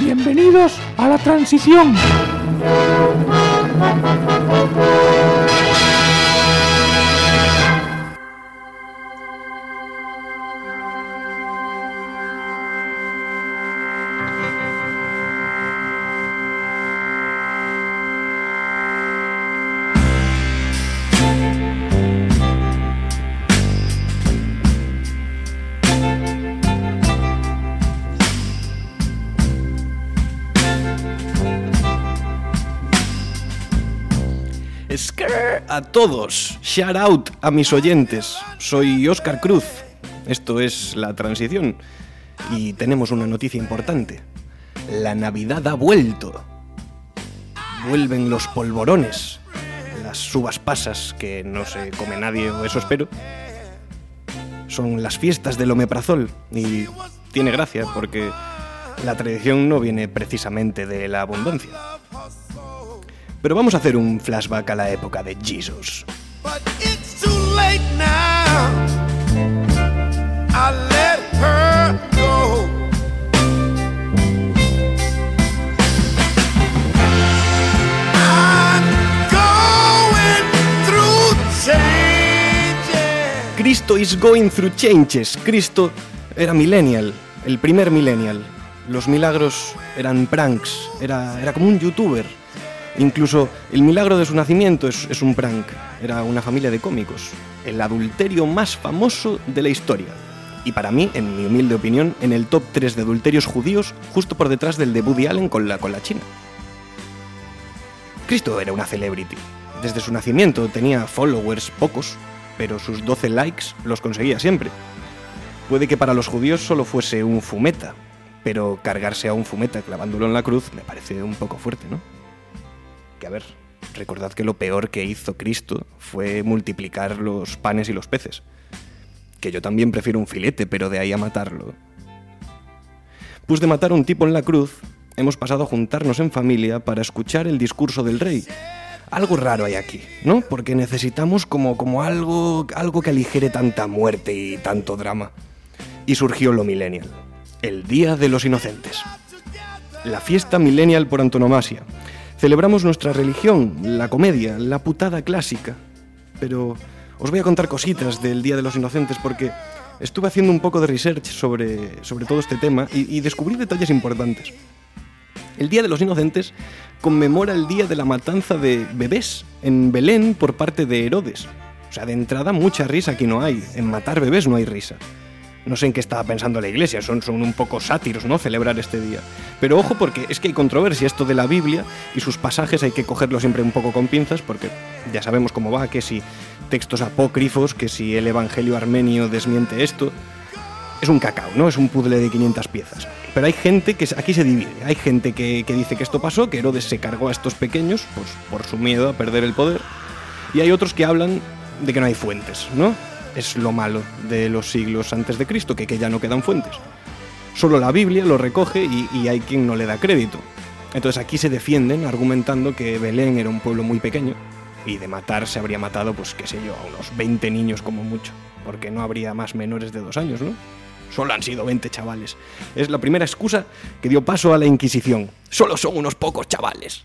bienvenidos a la transición. A todos, shout out a mis oyentes. Soy Oscar Cruz. Esto es La Transición y tenemos una noticia importante. La Navidad ha vuelto. Vuelven los polvorones, las uvas pasas que no se come nadie o eso espero. Son las fiestas del omeprazol y tiene gracia porque la tradición no viene precisamente de la abundancia. Pero vamos a hacer un flashback a la época de Jesus. Cristo is going through changes. Cristo era millennial, el primer millennial. Los milagros eran pranks, era, era como un youtuber Incluso el milagro de su nacimiento es, un prank. Era una familia de cómicos. El adulterio más famoso de la historia. Y para mí, en mi humilde opinión, en el top 3 de adulterios judíos, justo por detrás del de Woody Allen con la, con la China. Cristo era una celebrity. Desde su nacimiento tenía followers pocos, pero sus 12 likes los conseguía siempre. Puede que para los judíos solo fuese un fumeta, pero cargarse a un fumeta clavándolo en la cruz me parece un poco fuerte, ¿no? Que a ver, recordad que lo peor que hizo Cristo fue multiplicar los panes y los peces. Que yo también prefiero un filete, pero de ahí a matarlo. Pues de matar a un tipo en la cruz, hemos pasado a juntarnos en familia para escuchar el discurso del rey. Algo raro hay aquí, ¿no? Porque necesitamos como, como algo, algo que aligere tanta muerte y tanto drama. Y surgió lo millennial, el Día de los Inocentes. La fiesta millennial por antonomasia, Celebramos nuestra religión, la comedia, la putada clásica. Pero os voy a contar cositas del Día de los Inocentes porque estuve haciendo un poco de research sobre, sobre todo este tema y, y descubrí detalles importantes. El Día de los Inocentes conmemora el día de la matanza de bebés en Belén por parte de Herodes. O sea, de entrada mucha risa aquí no hay. En matar bebés no hay risa. No sé en qué estaba pensando la iglesia, son, son un poco sátiros, ¿no? Celebrar este día. Pero ojo porque es que hay controversia esto de la Biblia y sus pasajes hay que cogerlo siempre un poco con pinzas porque ya sabemos cómo va, que si textos apócrifos, que si el Evangelio armenio desmiente esto. Es un cacao, ¿no? Es un puzzle de 500 piezas. Pero hay gente que aquí se divide. Hay gente que, dice que esto pasó, que Herodes se cargó a estos pequeños pues, por su miedo a perder el poder. Y hay otros que hablan de que no hay fuentes, ¿no? Es lo malo de los siglos antes de Cristo, que, que ya no quedan fuentes. Solo la Biblia lo recoge y, hay quien no le da crédito. Entonces aquí se defienden argumentando que Belén era un pueblo muy pequeño y de matar se habría matado, pues qué sé yo, a unos 20 niños como mucho, porque no habría más menores de dos años, ¿no? Solo han sido 20 chavales. Es la primera excusa que dio paso a la Inquisición. Solo son unos pocos chavales.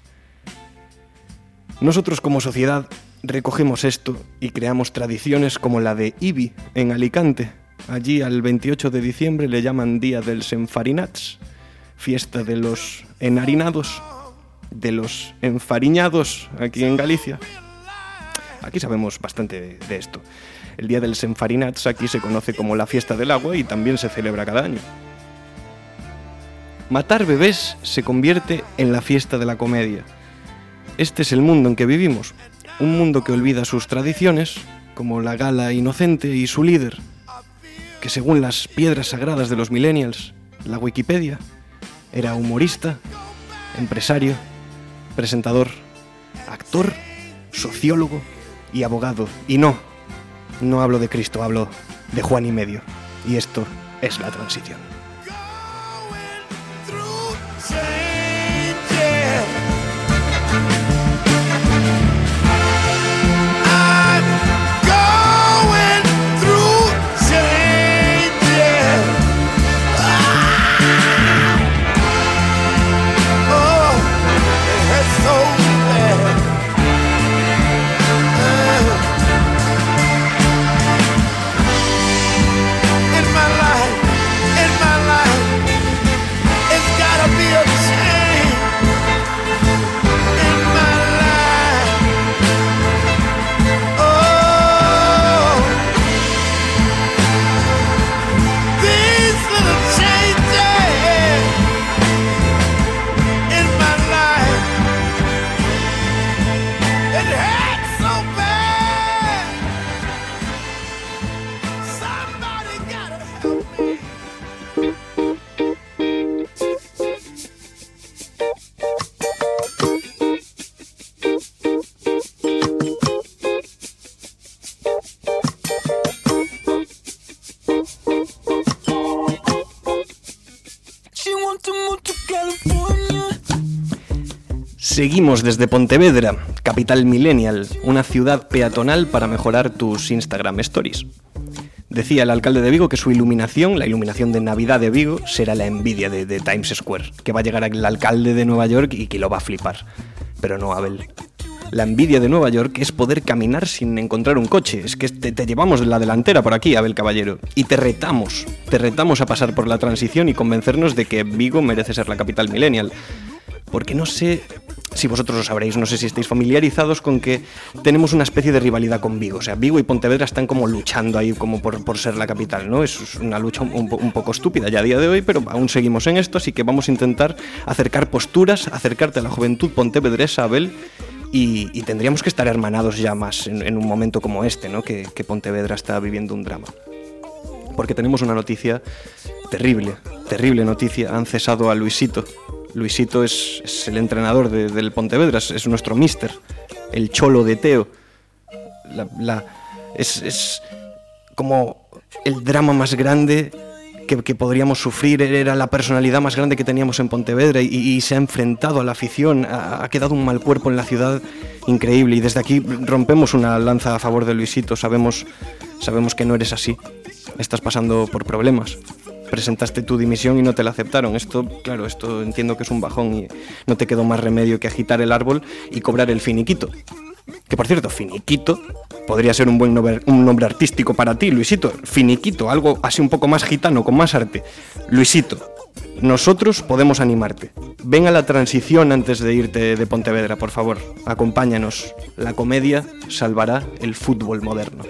Nosotros como sociedad recogemos esto y creamos tradiciones como la de Ibi en Alicante. Allí al 28 de diciembre le llaman Día del Enfarinats, fiesta de los enharinados, de los enfariñados aquí en Galicia. Aquí sabemos bastante de esto. El Día del Enfarinats aquí se conoce como la fiesta del agua y también se celebra cada año. Matar bebés se convierte en la fiesta de la comedia. Este es el mundo en que vivimos, un mundo que olvida sus tradiciones, como la gala inocente y su líder, que según las piedras sagradas de los millennials, la Wikipedia, era humorista, empresario, presentador, actor, sociólogo y abogado. Y no, no hablo de Cristo, hablo de Juan y medio. Y esto es la transición. Seguimos desde Pontevedra, capital millennial, una ciudad peatonal para mejorar tus Instagram stories. Decía el alcalde de Vigo que su iluminación, la iluminación de Navidad de Vigo, será la envidia de, Times Square, que va a llegar el alcalde de Nueva York y que lo va a flipar. Pero no, Abel. La envidia de Nueva York es poder caminar sin encontrar un coche. Es que te, te llevamos la delantera por aquí, Abel Caballero. Y te retamos, te retamos a pasar por la transición y convencernos de que Vigo merece ser la capital millennial. Porque no sé si vosotros lo sabréis, no sé si estáis familiarizados con que tenemos una especie de rivalidad con Vigo. O sea, Vigo y Pontevedra están como luchando ahí como por, por ser la capital, ¿no? Es una lucha un, poco estúpida ya a día de hoy, pero aún seguimos en esto, así que vamos a intentar acercar posturas, acercarte a la juventud pontevedresa, Abel, y, y, tendríamos que estar hermanados ya más en, un momento como este, ¿no? Que, Pontevedra está viviendo un drama. Porque tenemos una noticia terrible, terrible noticia. Han cesado a Luisito. Luisito es, el entrenador de, del Pontevedra, es, es, nuestro mister, el cholo de Teo. Es, como el drama más grande que, podríamos sufrir, era la personalidad más grande que teníamos en Pontevedra y, y se ha enfrentado a la afición, ha, ha, quedado un mal cuerpo en la ciudad increíble y desde aquí rompemos una lanza a favor de Luisito, sabemos, sabemos que no eres así, estás pasando por problemas. Presentaste tu dimisión y no te la aceptaron. Esto, claro, esto entiendo que es un bajón y no te quedó más remedio que agitar el árbol y cobrar el finiquito. Que por cierto, finiquito podría ser un buen nombre, un nombre artístico para ti, Luisito. Finiquito, algo así un poco más gitano, con más arte. Luisito, nosotros podemos animarte. Ven a la transición antes de irte de Pontevedra, por favor. Acompáñanos. La comedia salvará el fútbol moderno.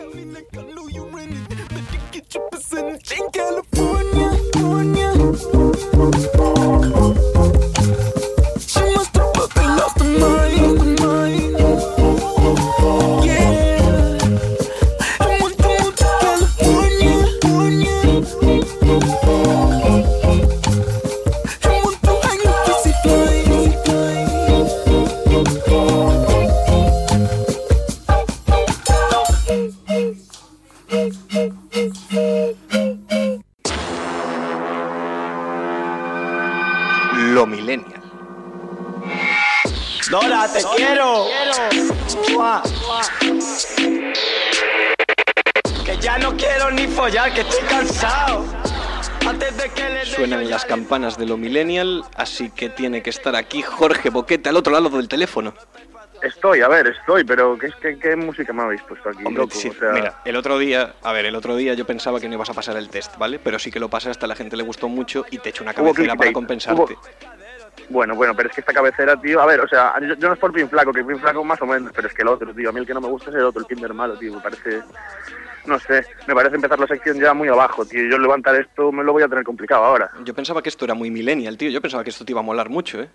Lo Te quiero. Que ya no quiero ni follar, que estoy cansado. Antes de que le Suenan las campanas de lo millennial, así que tiene que estar aquí Jorge Boquete al otro lado del teléfono. Estoy, a ver, estoy, pero ¿qué, qué, qué música me habéis puesto aquí? Hombre, loco? sí, o sea, mira, el otro día, a ver, el otro día yo pensaba que no ibas a pasar el test, ¿vale? Pero sí que lo pasaste, a la gente le gustó mucho y te echo una cabecera para compensarte. Bueno, bueno, pero es que esta cabecera, tío, a ver, o sea, yo, yo no es por Pin Flaco, que Pin Flaco más o menos, pero es que el otro, tío, a mí el que no me gusta es el otro, el Kinder malo, tío, me parece, no sé, me parece empezar la sección ya muy abajo, tío, yo levantar esto me lo voy a tener complicado ahora. Yo pensaba que esto era muy millennial, tío. Yo pensaba que esto te iba a molar mucho, ¿eh?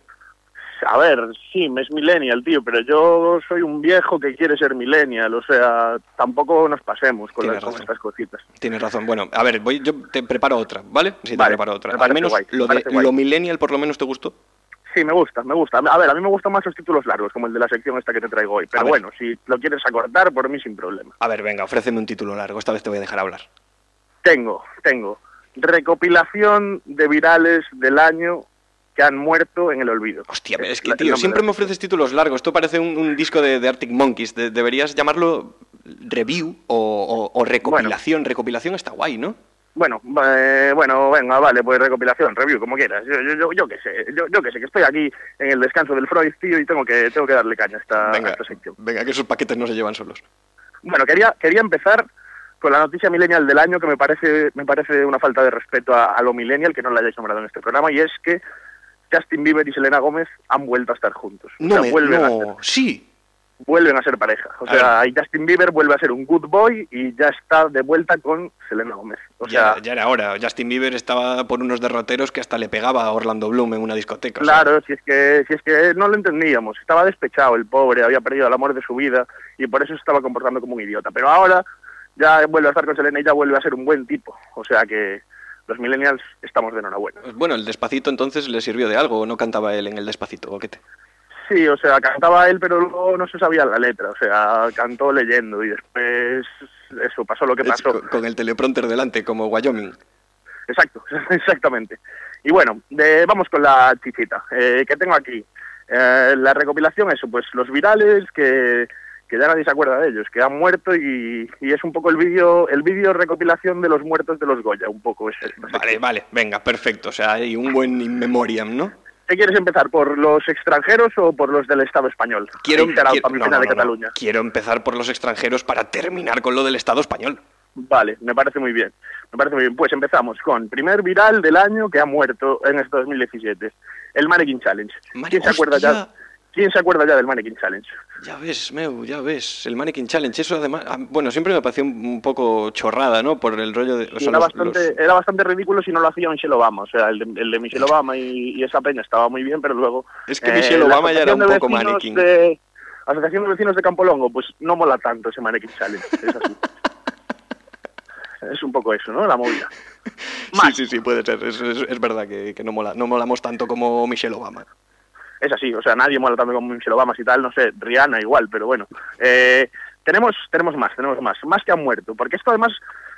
A ver, sí, es millennial, tío, pero yo soy un viejo que quiere ser millennial, o sea, tampoco nos pasemos con, las, estas cositas. Tienes razón. Bueno, a ver, voy, yo te preparo otra, ¿vale? Sí, te Vale, preparo otra. me Al menos guay, lo me de parece guay. lo millennial por lo menos te gustó. Sí, me gusta, me gusta. A ver, a mí me gustan más los títulos largos, como el de la sección esta que te traigo hoy. Pero bueno, si lo quieres acortar, por mí sin problema. A ver, venga, ofréceme un título largo. Esta vez te voy a dejar hablar. Tengo, tengo. Recopilación de virales del año que han muerto en el olvido. Hostia, es que, tío, siempre me ofreces títulos largos. Esto parece un, un disco de, de Arctic Monkeys. De- deberías llamarlo review o, o- o recopilación. Recopilación está guay, ¿no? Bueno, eh, bueno, venga, vale, pues recopilación, review, como quieras. Yo, yo, yo, yo qué sé, yo, yo qué sé, que estoy aquí en el descanso del Freud, tío, y tengo que, tengo que darle caña a esta, a venga, esta sección. venga, que esos paquetes no se llevan solos. Bueno, quería, quería empezar con la noticia millennial del año que me parece, me parece una falta de respeto a, a lo millennial que no la hayáis nombrado en este programa y es que Justin Bieber y Selena Gómez han vuelto a estar juntos. O No, sea, me, vuelven, a no, ser, sí. Vuelven a ser pareja. O A sea, ahí Justin Bieber vuelve a ser un good boy y ya está de vuelta con Selena Gómez. O sea, ya, ya era hora. Justin Bieber estaba por unos derroteros que hasta le pegaba a Orlando Bloom en una discoteca. o sea, Claro, si es que si es que no lo entendíamos, estaba despechado el pobre, había perdido el amor de su vida y por eso se estaba comportando como un idiota. Pero ahora ya vuelve a estar con Selena y ya vuelve a ser un buen tipo. O sea que los millennials estamos de enhorabuena. Bueno, el despacito entonces le sirvió de algo, ¿o no cantaba él en el despacito, o qué te? Sí, o sea, cantaba él, pero luego no se sabía la letra. O sea, cantó leyendo y después eso pasó lo que pasó. con, con el teleprompter delante, como Wyoming. Exacto, exactamente. Y bueno, de- vamos con la chichita. Eh, que tengo aquí Eh, la recopilación, eso, pues los virales que, que ya nadie se acuerda de ellos, que han muerto y, y es un poco el vídeo el vídeo recopilación de los muertos de los Goya, un poco es esta Vale, vale, venga, perfecto. O sea, hay un buen in memoriam, ¿no? ¿Qué quieres empezar, por los extranjeros o por los del Estado español? Quiero, quiero- no, no, de. Cataluña. Quiero empezar por los extranjeros para terminar con lo del Estado español. Vale, me parece muy bien. Me parece muy bien. Pues empezamos con primer viral del año que ha muerto en este 2017. El Mannequin Challenge. Mane- ¿Quién se acuerda ya? ¿Quién se acuerda ya del Mannequin Challenge? Ya ves, Meu, ya ves. El Mannequin Challenge, eso además. ah, Bueno, siempre me pareció un, poco chorrada, ¿no? Por el rollo de. o sea, era, los- bastante, los- era bastante ridículo si no lo hacía Michelle Obama. O sea, el de, el de Michelle Obama y, y esa peña estaba muy bien, pero luego... Es que eh, Michelle la Obama ya era un poco mannequin. de- Asociación de Vecinos de Campolongo, pues no mola tanto ese Mannequin Challenge. Es así. es un poco eso, ¿no? La movida. Sí, sí, sí, puede ser. Es, es- es verdad que, que no, mola, no molamos tanto como Michelle Obama. Es así, o sea, nadie mola también como Michelle Obama y tal, no sé, Rihanna igual, pero bueno. Eh, tenemos, tenemos más, tenemos más, más que han muerto, porque esto además,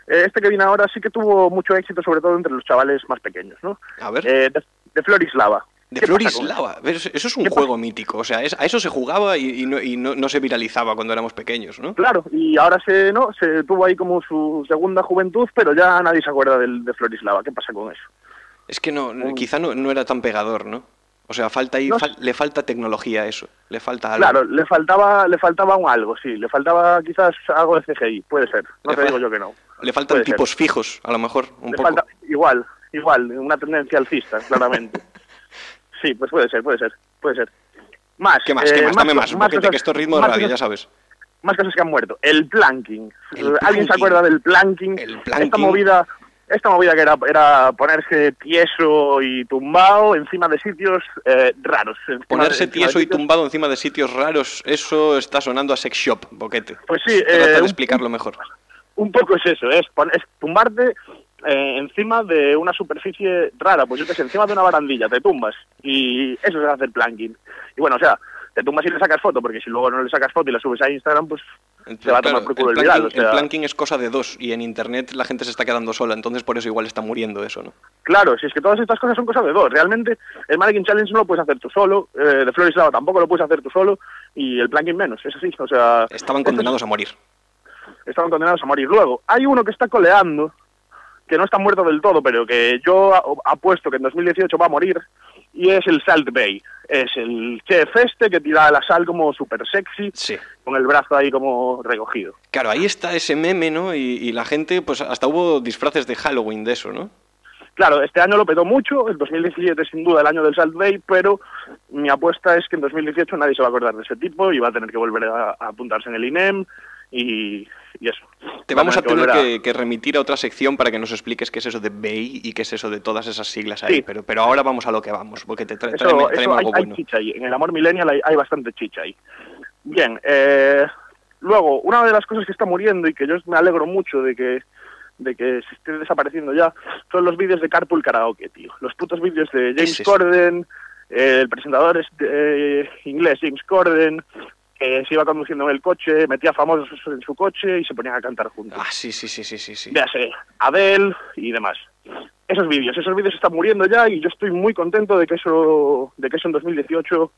eh, este que viene ahora sí que tuvo mucho éxito, sobre todo entre los chavales más pequeños, ¿no? A ver. Eh, de, de Florislava. De ¿Qué pasa con Florislava. Eso, es un ¿Qué juego mítico. O sea, es- a eso se jugaba y, y no, y no- no se viralizaba cuando éramos pequeños, ¿no? Claro, y ahora se, ¿no? se tuvo ahí como su segunda juventud, pero ya nadie se acuerda del, de Florislava. ¿Qué pasa con eso? Es que no, quizá no, no era tan pegador, ¿no? O sea, falta ahí, No fal- le falta tecnología eso. Le falta algo. Claro, le faltaba, le faltaba un algo, sí, le faltaba quizás algo de CGI, puede ser, no Le te digo yo que no. Le faltan Puede ser. tipos fijos, a lo mejor, un Le poco. falta, igual, igual, una tendencia alcista, claramente. sí, pues puede ser, puede ser, puede ser. Más, ¿Qué más? ¿Qué eh, más? Dame más, poquete cosas- que esto es ritmo de más radio, cosas- ya sabes. Más cosas que han muerto. El planking. El ¿Alguien planking. se acuerda del planking? El Esta planking. movida, esta movida que era, era ponerse tieso y tumbado encima de sitios eh, raros. de- Ponerse de tieso y tumbado encima de sitios raros, eso está sonando a sex shop, boquete. Pues sí, Trata eh, de explicarlo mejor. Un poco es eso, es, es tumbarte eh, encima de una superficie rara, pues yo que sé, encima de una barandilla, te tumbas y eso es hacer planking. Y bueno, o sea, te tumbas y le sacas foto, porque si luego no le sacas foto y la subes a Instagram, pues se va a tomar Claro, por culo el, el, viral. planking, O sea, el planking es cosa de dos y en internet la gente se está quedando sola, entonces por eso igual está muriendo eso, ¿no? Claro, si es que todas estas cosas son cosas de dos. Realmente el Mannequin Challenge no lo puedes hacer tú solo, eh, de Florislava tampoco lo puedes hacer tú solo y el planking menos, es así. O sea, Estaban es- condenados a morir. estaban condenados a morir. Luego, hay uno que está coleando, que no está muerto del todo, pero que yo apuesto que en 2018 va a morir, y es el Salt Bay. Es el chef este que tira la sal como súper sexy, Sí. con el brazo ahí como recogido. Claro, ahí está ese meme, ¿no? Y, y la gente, pues hasta hubo disfraces de Halloween de eso, ¿no? Claro, este año lo petó mucho, el 2017 es sin duda el año del Salt Bay, pero mi apuesta es que en 2018 nadie se va a acordar de ese tipo y va a tener que volver a, a apuntarse en el INEM y, y eso. Te Va vamos a tener que, que remitir a otra sección para que nos expliques qué es eso de Bay y qué es eso de todas esas siglas ahí. Sí. Pero, pero ahora vamos a lo que vamos, porque te trae, Eso, tráeme- eso tráeme hay, algo hay bueno. chicha ahí. En el amor millennial hay, hay bastante chicha ahí. Bien, eh, luego, una de las cosas que está muriendo y que yo me alegro mucho de que de que se esté desapareciendo ya, son los vídeos de Carpool Karaoke, tío. Los putos vídeos de James es? Corden, eh, el presentador este, eh, inglés James Corden, que se iba conduciendo en el coche, metía famosos en su coche y se ponían a cantar juntos. Ah, sí, sí, sí, sí, sí. sí. Véase, Adele y demás. Esos vídeos, esos vídeos están muriendo ya y yo estoy muy contento de que eso, de que eso en 2018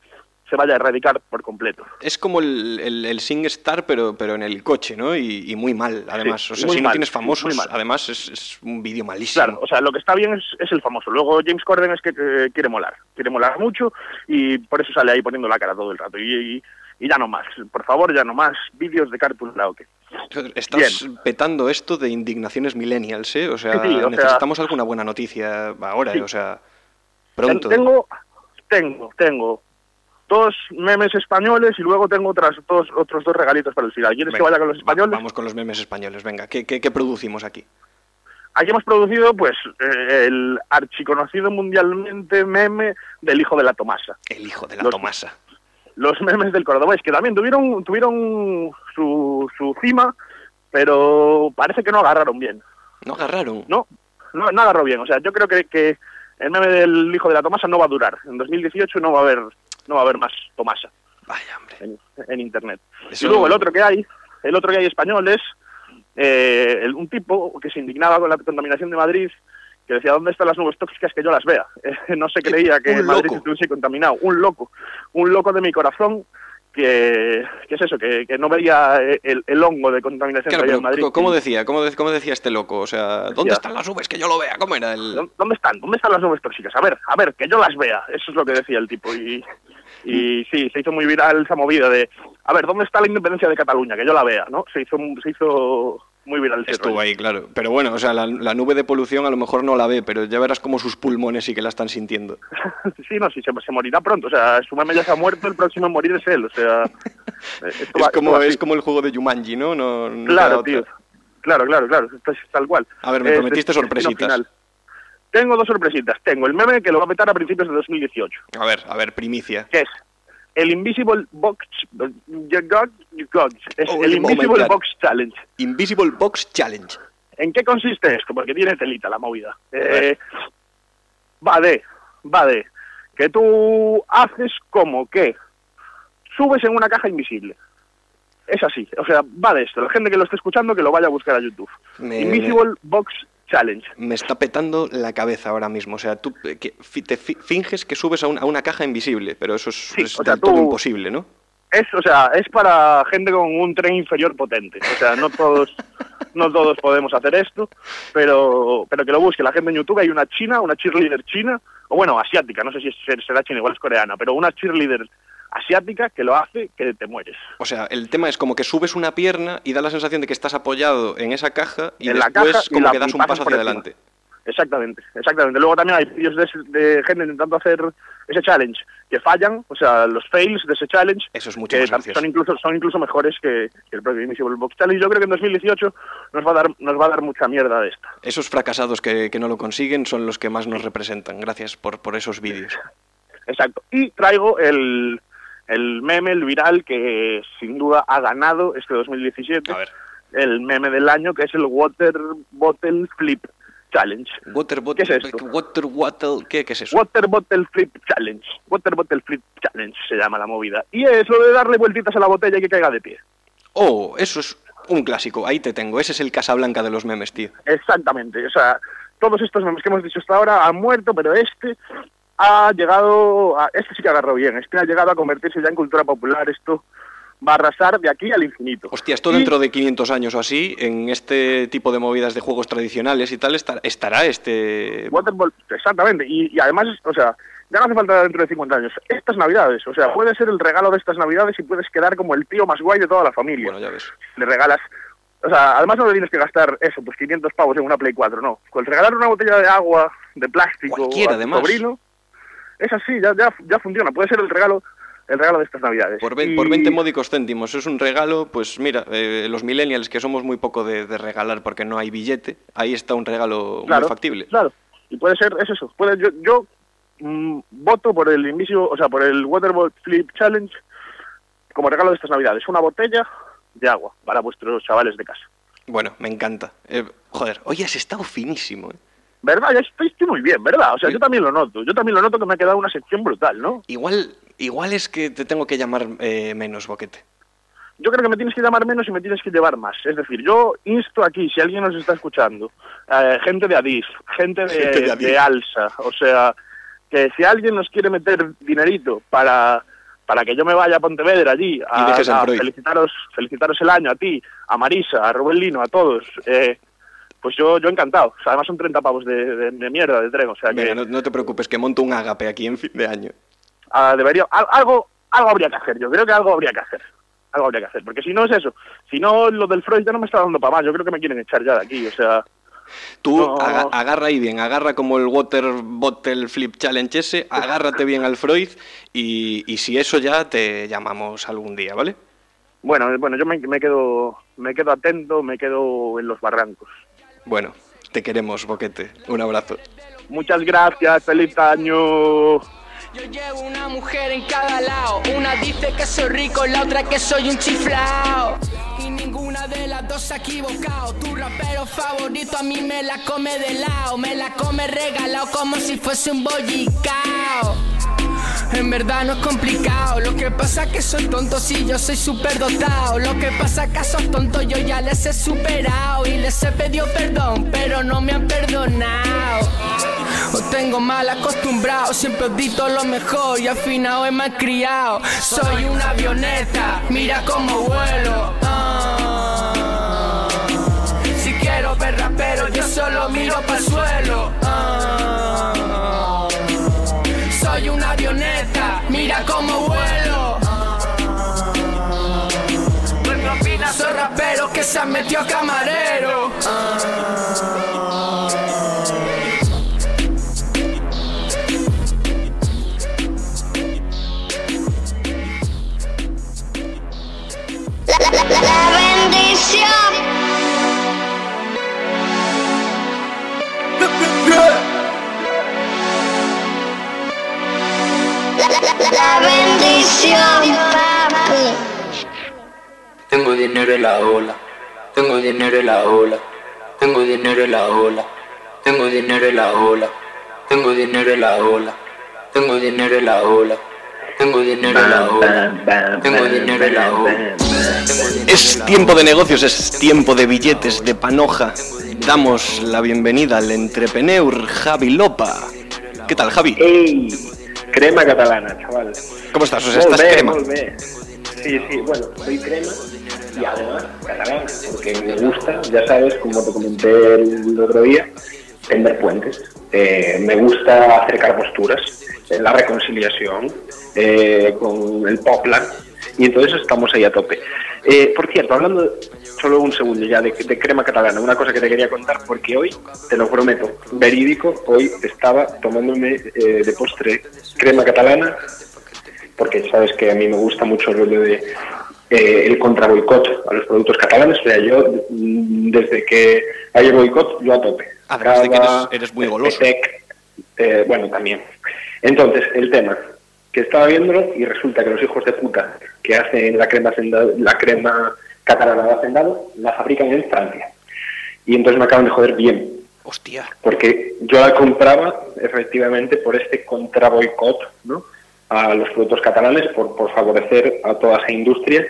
se vaya a erradicar por completo. Es como el, el, el Sing Star, pero, pero en el coche, ¿no? Y, y muy mal, además. Sí, o sea, si no mal, tienes sí, famosos, además es, es un vídeo malísimo. Claro, o sea, lo que está bien es, es el famoso. Luego James Corden es que eh, quiere molar, quiere molar mucho y por eso sale ahí poniendo la cara todo el rato. Y, y- y ya no más, por favor, ya no más vídeos de Carpool Karaoke. Estás petando esto de indignaciones millennials, ¿eh? O sea, Sí, sí, o sea- necesitamos alguna buena noticia ahora, Sí. ¿eh? o sea, pronto. Tengo, tengo, tengo dos memes españoles y luego tengo otras dos, otros dos regalitos para el final. ¿Quieres que vaya con los españoles? vamos con los memes españoles, venga. ¿Qué, qué, qué producimos aquí? Aquí hemos producido pues eh, el archiconocido mundialmente meme del hijo de la Tomasa. El hijo de la Los- Tomasa. Los memes del cordobés, que también tuvieron, tuvieron su, su cima, pero parece que no agarraron bien. No agarraron. No, no, no agarró bien. O sea, yo creo que, que el meme del hijo de la Tomasa no va a durar. En 2018 no va a haber, no va a haber más Tomasa Vaya, hombre. en, en internet. Eso- Y luego el otro que hay, el otro que hay español es eh, el- un tipo que se indignaba con la contaminación de Madrid que decía, ¿dónde están las nubes tóxicas que yo las vea? Eh, no se creía que Madrid estuviese contaminado. Un loco, un loco de mi corazón que, que es eso, que, que no veía el, el hongo de contaminación Claro, que había en Madrid. ¿cómo decía? ¿Cómo, de- cómo decía este loco? O sea, ¿dónde Decía- están las nubes que yo lo vea? ¿Cómo era el...? ¿Dó- ¿Dónde están? ¿Dónde están las nubes tóxicas? A ver, a ver, que yo las vea. Eso es lo que decía el tipo. Y, y sí, se hizo muy viral esa movida de, a ver, ¿dónde está la independencia de Cataluña? Que yo la vea, ¿no? Se hizo, se hizo muy viral Estuvo rollo. ahí, claro. Pero bueno, o sea, la, la nube de polución a lo mejor no la ve, pero ya verás cómo sus pulmones sí que la están sintiendo. sí, no, sí, se, se morirá pronto. O sea, su meme ya se ha muerto, el próximo en morir es él. O sea, eh, esto Es como, va así. es como el juego de Jumanji, ¿no? no, no Claro, tío. Claro, claro, claro. Esto es tal cual. A ver, me Es prometiste sorpresitas. Tengo dos sorpresitas. Tengo el meme que lo va a meter a principios de 2018. A ver, a ver, primicia. que es el Invisible Box es Oh, el Invisible. Box Challenge. Invisible Box Challenge. ¿En qué consiste esto? Porque tiene telita la movida. Eh, va de, va de que tú haces como que subes en una caja invisible. Es así, o sea, va de esto. La gente que lo esté escuchando que lo vaya a buscar a YouTube. Me- Invisible Box Challenge. Me está petando la cabeza ahora mismo. O sea, tú eh, que te fi- finges que subes a, un- a una caja invisible, pero eso es, Sí, es o sea, del todo tú- imposible, ¿no? Es, o sea, es para gente con un tren inferior potente. O sea, no todos, no todos podemos hacer esto, pero, pero que lo busque la gente en YouTube. Hay una china, una cheerleader china, o bueno, asiática, no sé si será china, igual es coreana, pero una cheerleader asiática que lo hace que te mueres. O sea, el tema es como que subes una pierna y da la sensación de que estás apoyado en esa caja y En la después caja y como la- que das un paso hacia adelante. Exactamente, exactamente. Luego también hay vídeos de, de gente intentando hacer ese challenge que fallan, o sea, los fails de ese challenge, Eso es mucho que más son incluso son incluso mejores que, que el propio Invisible Box Challenge. Yo creo que en 2018 nos va a dar nos va a dar mucha mierda de esta. Esos fracasados que, que no lo consiguen son los que más nos representan. Gracias por, por esos vídeos. Exacto. Y traigo el, el meme, el viral, que sin duda ha ganado este 2017. A ver. El meme del año, que es el Water Bottle Flip Challenge. Water ¿Qué bottle, es esto? Water bottle, ¿qué, qué es eso? Water Bottle Flip Challenge. Water Bottle Flip Challenge se llama la movida. Y es lo de darle vueltitas a la botella y que caiga de pie. Oh, eso es un clásico. Ahí te tengo. Ese es el Casablanca de los memes, tío. Exactamente. O sea, todos estos memes que hemos dicho hasta ahora han muerto, pero este ha llegado, a, este sí que agarró bien, este ha llegado a convertirse ya en cultura popular, esto va a arrasar de aquí al infinito. Hostia, esto Y- dentro de 500 años o así, en este tipo de movidas de juegos tradicionales y tal, estar- estará este... Waterball, exactamente. Y, y además, o sea, ya no hace falta dentro de 50 años. Estas navidades, o sea, puede ser el regalo de estas navidades y puedes quedar como el tío más guay de toda la familia. Bueno, ya ves. Le regalas, o sea, además no le tienes que gastar eso, pues 500 pavos en una Play 4, no. Con regalar una botella de agua, de plástico Cualquiera, a tu además. sobrino, es así, ya, ya, ya funciona. Puede ser el regalo el regalo de estas navidades. Por, ve- Y- por 20 módicos céntimos. Es un regalo, pues mira, eh, los millennials que somos muy poco de, de regalar porque no hay billete, ahí está un regalo claro, muy factible. Claro, y puede ser, es eso. Puede, yo yo mm, voto por el inicio, o sea, por el Waterball Flip Challenge como regalo de estas navidades. Una botella de agua para vuestros chavales de casa. Bueno, me encanta. Eh, joder, hoy has estado finísimo. ¿eh? ¿Verdad? Ya estoy, estoy muy bien, ¿verdad? O sea, yo también lo noto. Yo también lo noto que me ha quedado una sección brutal, ¿no? Igual, igual es que te tengo que llamar eh, menos, Boquete. Yo creo que me tienes que llamar menos y me tienes que llevar más. Es decir, yo insto aquí, si alguien nos está escuchando, eh, gente de Adif, gente de, Gente de Adif. de Alsa, o sea, que si alguien nos quiere meter dinerito para, para que yo me vaya a Pontevedra allí a, felicitaros, felicitaros el año a ti, a Marisa, a Rubén Lino, a todos, eh, pues yo, yo encantado. O sea, además son 30 pavos de, de- de mierda de tren, o sea que Venga, no, no te preocupes, que monto un agape aquí en fin de año. ah, debería, al- algo, algo habría que hacer, yo creo que algo habría que hacer. Algo habría que hacer, porque si no es eso, si no lo del Freud ya no me está dando para más, yo creo que me quieren echar ya de aquí, o sea, Tú No. aga- agarra ahí bien, agarra como el Water Bottle Flip Challenge ese, agárrate bien al Freud y, y si eso ya te llamamos algún día, ¿vale? bueno, bueno, yo me, me quedo, me quedo atento, me quedo en los barrancos. Bueno, te queremos, Boquete. Un abrazo. Muchas gracias, feliz año. Yo llevo una mujer en cada lado. Una dice que soy rico, la otra que soy un chiflao. Y ninguna de las dos se ha equivocado. Tu rapero favorito a mí me la come de lado. Me la come regalado como si fuese un bollicao. En verdad no es complicado. Lo que pasa que soy tonto si yo soy súper dotado. Lo que pasa que a esos tontos yo ya les he superado. Y les he pedido perdón, pero no me han perdonado. Os tengo mal acostumbrado, siempre os dito lo mejor y al final he mal criado. Soy una avioneta, mira cómo vuelo. Ah. Si quiero ver rapero, yo solo miro para el suelo. Mira cómo vuelo. No me opinas, soy rapero que se han metido a camarero. La bendición. La, la- la bendición, papi. Tengo dinero en la ola, tengo dinero en la ola, tengo dinero en la ola, tengo dinero en la ola, tengo dinero en la ola, tengo dinero en la ola, tengo dinero en la ola, tengo dinero en la ola. Es tiempo de negocios, es tiempo de billetes, de panoja. Damos la bienvenida al entrepreneur Javi Lopa. ¿Qué tal, Javi? ¡Ey! Crema catalana, chaval. ¿Cómo estás? O sea, Molt estás bé, crema. bé. Sí, sí, bueno, soy crema y además catalana, porque me gusta, ya sabes, como te comenté el otro día, tender puentes. Eh, me gusta acercar posturas, eh, la reconciliación eh, con el poplar, y entonces estamos ahí a tope. Eh, por cierto, hablando solo un segundo ya de, de crema catalana, una cosa que te quería contar, porque hoy, te lo prometo, verídico, hoy estaba tomándome eh, de postre crema catalana porque sabes que a mí me gusta mucho el rollo de eh, el contra boicot a los productos catalanes. O sea, yo mm, desde que hay boicot, yo a tope. Además de que Cava, eres- eres muy goloso. Petec, eh, bueno, también. Entonces, el tema, que estaba viéndolo y resulta que los hijos de puta que hacen la crema, la crema catalana de hacendado la fabrican en Francia. Y entonces me acaban de joder bien Hostia. porque yo la compraba efectivamente por este contra boicot ¿no? a los productos catalanes, por, por favorecer a toda esa industria.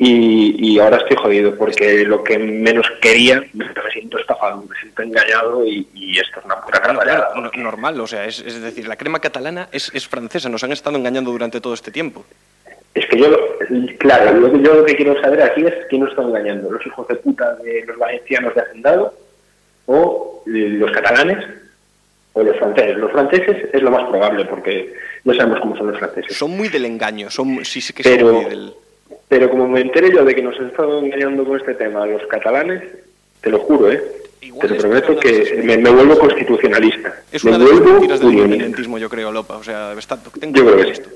Y, y ahora estoy jodido porque lo que menos quería me, siento estafado, me siento engañado y, y esto es una pura canallada. no- normal, o sea, es, es decir, la crema catalana es, es francesa, nos han estado engañando durante todo este tiempo. Es que yo, claro, lo que yo lo que quiero saber aquí es quién nos está engañando, los hijos de puta de los valencianos de Hacendado o eh, los catalanes o los franceses. Los franceses es lo más probable porque ya sabemos cómo son los franceses. Son muy del engaño, son sí, sí que son Pero, muy del... pero como me enteré yo de que nos han estado engañando con este tema los catalanes, te lo juro, ¿eh? Igual te lo prometo de las- que me, me vuelvo constitucionalista. Es me una de las vuelvo mentiras del independentismo, yo creo, Lopa. O sea, está, tengo Yo creo que esto.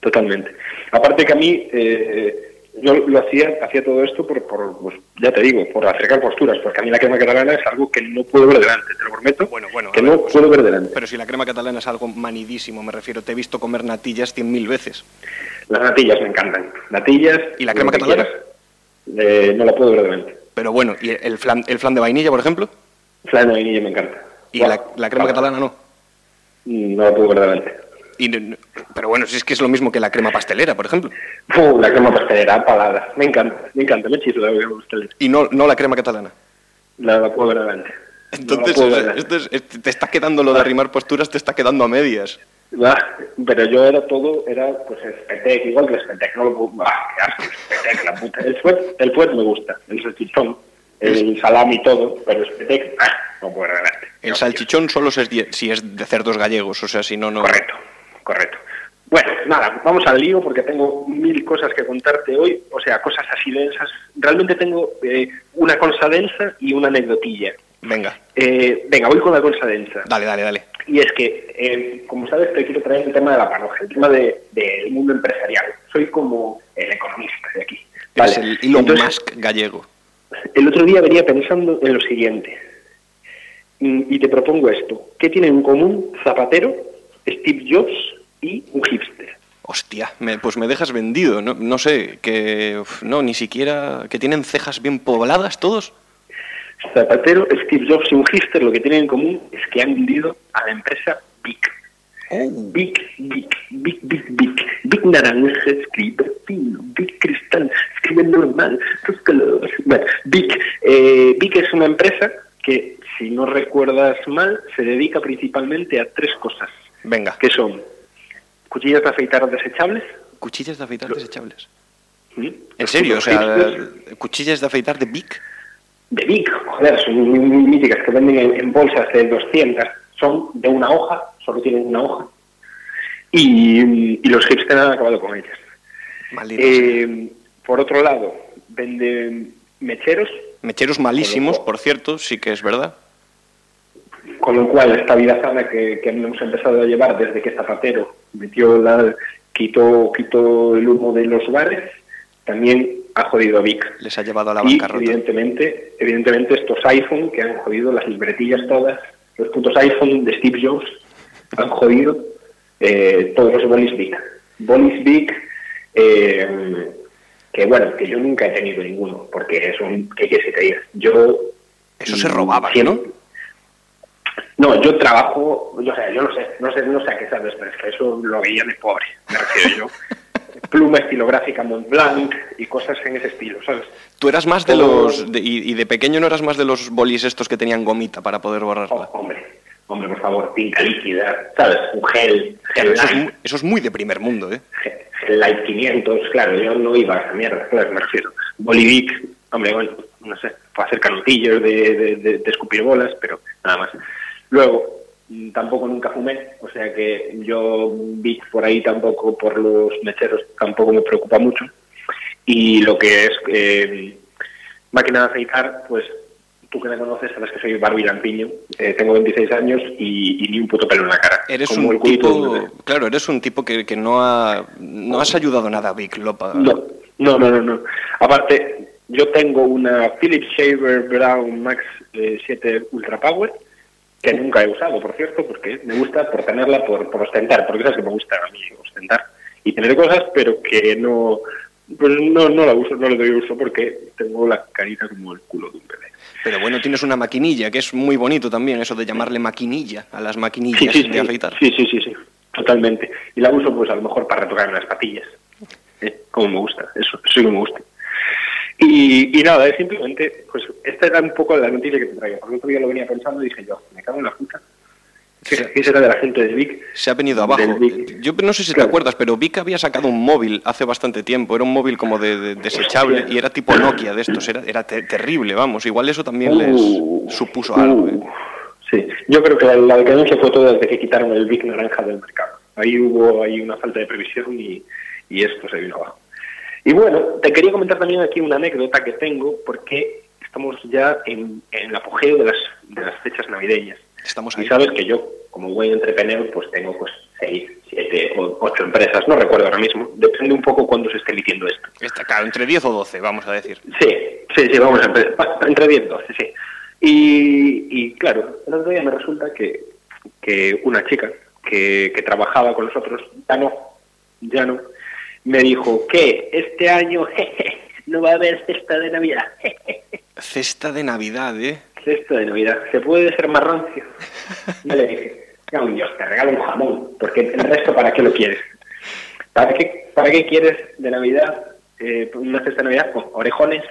totalmente. Aparte que a mí, eh, yo lo hacía, hacía todo esto por, por, pues, ya te digo, por acercar posturas, porque a mí la crema catalana es algo que no puedo ver delante, te lo prometo, Bueno, bueno, que ver, no pues, puedo ver delante. Pero si la crema catalana es algo manidísimo, me refiero, te he visto comer natillas cien mil veces. Las natillas me encantan, natillas... ¿Y la crema catalana? Eh, no la puedo ver delante. Pero bueno, ¿y el flan, el flan de vainilla, por ejemplo? Flan de vainilla me encanta. ¿Y la, la crema catalana no? No la puedo ver. Y pero bueno, si es que es lo mismo que la crema pastelera, por ejemplo. Uh, la crema pastelera, palada. Me encanta, me encanta, me la crema pastelera. Y no, no la crema catalana. La, la puedo ver delante. Entonces, No puedo ver esto es- te está quedando lo de arrimar posturas, te está quedando a medias. Pero yo era todo, era pues Spetec, igual que el Spetec, no lo bah, qué asco, Spetec, la puta. El fuet, el fuet me gusta, el salchichón, el salami y todo, pero el Spetec, ah, no puedo ver delante. El No, salchichón solo es die- si es de cerdos gallegos, o sea, si no, no... Correcto, correcto. Bueno, nada, vamos al lío porque tengo mil cosas que contarte hoy, o sea, cosas así densas. Realmente tengo eh, una cosa densa y una anecdotilla. Venga, Eh, venga, voy con la cosa densa. dale, dale, dale. Y es que, eh, como sabes, te quiero traer el tema de la panoja, el tema de- del mundo empresarial. Soy como el economista de aquí. Vale, el Elon entonces, Musk gallego. El otro día venía pensando en lo siguiente. Mm, Y te propongo esto. ¿Qué tienen en común Zapatero, Steve Jobs y un hipster? Hostia, me- pues me dejas vendido, no, no sé, que uf, no, ni siquiera, que tienen cejas bien pobladas todos. Zapatero, Steve Jobs y un hipster lo que tienen en común es que han vendido a la empresa Vic. Big, big, big, big, big. Big naranja escribe fino. Big cristal escribe normal. Los colores. Bueno, Big. Eh, Big es una empresa que, si no recuerdas mal, se dedica principalmente a tres cosas. Venga, Que son cuchillas de afeitar desechables. cuchillas de afeitar desechables. ¿Mm? ¿En serio? O sea, cuchillas de afeitar de Bic. De Big, joder, son míticas que venden en, en bolsas de 200. Son de una hoja, solo tienen una hoja. Y, y los hipsters han acabado con ellas. Eh, por otro lado, venden mecheros, Mecheros malísimos, por cierto, sí que es verdad. con lo cual esta vida sana que, que hemos empezado a llevar desde que Zapatero metió la, quitó, quitó el humo de los bares, también ha jodido a Vic. Les ha llevado a la Y bancarrota. evidentemente, evidentemente estos iPhone que han jodido las libretillas todas, los putos iPhone de Steve Jobs han jodido eh, todos los bolis Big. Bolis Big, eh, que bueno, que yo nunca he tenido ninguno, porque es un, ¿qué quieres que te diga? Yo... Eso se robaba, ¿no? No, yo trabajo, yo, o sea, yo no sé, no sé, no sé a qué sabes, pero es que eso lo veía de pobre, me refiero yo. Pluma estilográfica Montblanc y cosas en ese estilo, ¿sabes? Tú eras más de los... de- y, y de pequeño no eras más de los bolis estos que tenían gomita para poder borrarla. Oh, hombre, hombre, por favor, tinta líquida, ¿sabes? Un gel, gel eso, es eso es muy de primer mundo, ¿eh? gel- gel light 500, claro, yo no iba a esa mierda, claro, me refiero. Bolivic, hombre, bueno, no sé, para hacer canutillos de, de, de- de escupir bolas, pero nada más. Luego, tampoco nunca fumé, o sea que yo vi por ahí tampoco, por los mecheros, tampoco me preocupa mucho. Y lo que es eh, máquina de afeitar, pues tú que me conoces sabes que soy Barbie Lampiño, eh, tengo 26 años y, y ni un puto pelo en la cara. Eres como un el de tipo... bebé. Claro, eres un tipo que, que no ha... No has ayudado nada a Vic Lopa. No, no, no, no, no. Aparte, yo tengo una Philips Shaver Brown Max eh, 7 Ultra Power, que nunca he usado, por cierto, porque me gusta por tenerla, por, por ostentar, porque sabes que me gusta a mí ostentar y tener cosas, pero que no, pues no, no la uso, no le doy uso porque tengo la carita como el culo de un bebé. Pero bueno, tienes una maquinilla, que es muy bonito también, eso de llamarle maquinilla a las maquinillas Sí, sí, de sí, afeitar. sí, sí, sí, sí, totalmente. Y la uso pues a lo mejor para retocar las patillas, ¿eh? como me gusta, eso, eso sí que me gusta. Y, y nada, es simplemente, pues esta era un poco la noticia que te traía, porque otro día lo venía pensando y dije yo, me cago en la puta. ¿Qué, será de la gente de Vic? Se ha venido abajo. Yo no sé si te acuerdas, pero Vic había sacado un móvil hace bastante tiempo. Era un móvil como de, de- desechable y era tipo Nokia de estos. Era, era te- terrible, vamos. Igual eso también les Uh, supuso algo. ¿eh? Sí, yo creo que la, la decadencia fue toda desde que quitaron el Vic naranja del mercado. Ahí hubo ahí una falta de previsión y, y esto se vino abajo. Y bueno, te quería comentar también aquí una anécdota que tengo porque estamos ya en, en el apogeo de las, de las fechas navideñas. Estamos Y ahí. sabes que yo, como buen entrepreneur, pues tengo pues seis, siete o ocho empresas, no recuerdo ahora mismo. Depende un poco cuándo se esté emitiendo esto. Está claro, entre 10 o 12, vamos a decir. Sí, sí, sí, vamos a empezar. Entre 10 12, sí. Y, y claro, el otro día me resulta que, que una chica que, que trabajaba con nosotros, ya no, ya no, me dijo que este año jeje, no va a haber cesta de Navidad. Cesta de Navidad, ¿eh? Cesta de Navidad, ¿se puede ser más rancio? Yo le dije, no, Dios, te regalo un jamón, porque el resto, ¿para qué lo quieres? ¿Para qué, para qué quieres de Navidad eh, una cesta de Navidad con orejones,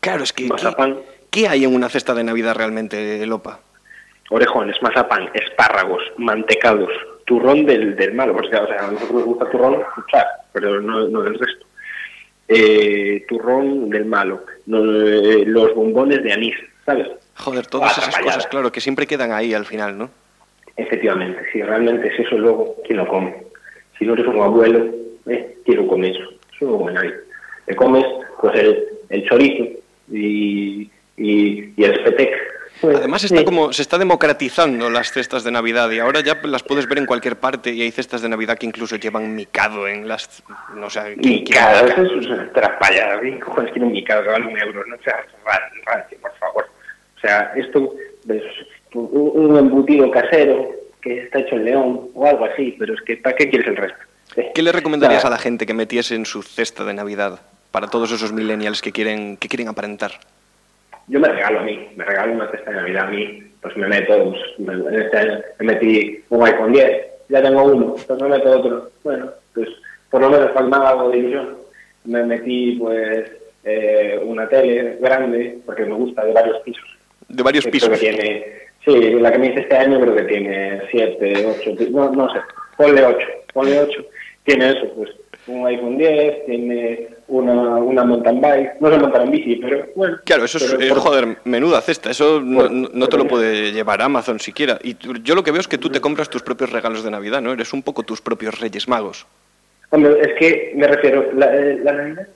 Claro, es que. ¿qué, qué hay en una cesta de Navidad realmente, Lopa? Orejones, mazapán, espárragos, mantecados, turrón del, del malo, porque o sea, a nosotros nos gusta turrón, escuchar, pero no, no del resto. Eh, turrón del malo, no, eh, los bombones de anís, ¿sabes? Joder, todas esas cosas, claro, que siempre quedan ahí al final, ¿no? Efectivamente, si realmente es eso luego, ¿quién lo come? Si no eres un abuelo, eh, ¿quién lo come eso? Eso no come nadie. Te comes pues el, el chorizo y, y, y el spetec. Pues, Además está sí. como se está democratizando las cestas de Navidad y ahora ya las puedes ver en cualquier parte y hay cestas de Navidad que incluso llevan micado en las no sé ¿quién Micado, micado? eso es una traspallada. ¿Qué cojones quiere un micado que vale un euro? No seas ran- rancio, por favor. O sea, esto es un, embutido casero que está hecho en León o algo así, pero es que ¿para qué quieres el resto? Eh, ¿Qué le recomendarías a la gente que metiese en su cesta de Navidad para todos esos millennials que quieren que quieren aparentar? Yo me regalo a mí, me regalo una cesta de Navidad a mí, pues me meto, pues, me, en este año me metí un iPhone 10, ya tengo uno, pues me meto otro. Bueno, pues por lo menos faltaba algo de ilusión. Me metí, pues, eh, una tele grande, porque me gusta, de varios pisos. De varios Que pisos. Creo que tiene, sí, la que me hice este año creo que tiene 7, 8, no, no sé, ponle 8, ponle 8. Tiene eso, pues, un iPhone 10, tiene una, una mountain bike, no sé montar en bici, pero bueno. Claro, eso es, eh, por- joder, menuda cesta. Eso no, Por- no- no te lo puede llevar Amazon siquiera. Y yo lo que veo es que tú te compras tus propios regalos de Navidad, ¿no? Eres un poco tus propios Reyes Magos. Hombre, es que me refiero, la, eh, la Navidad,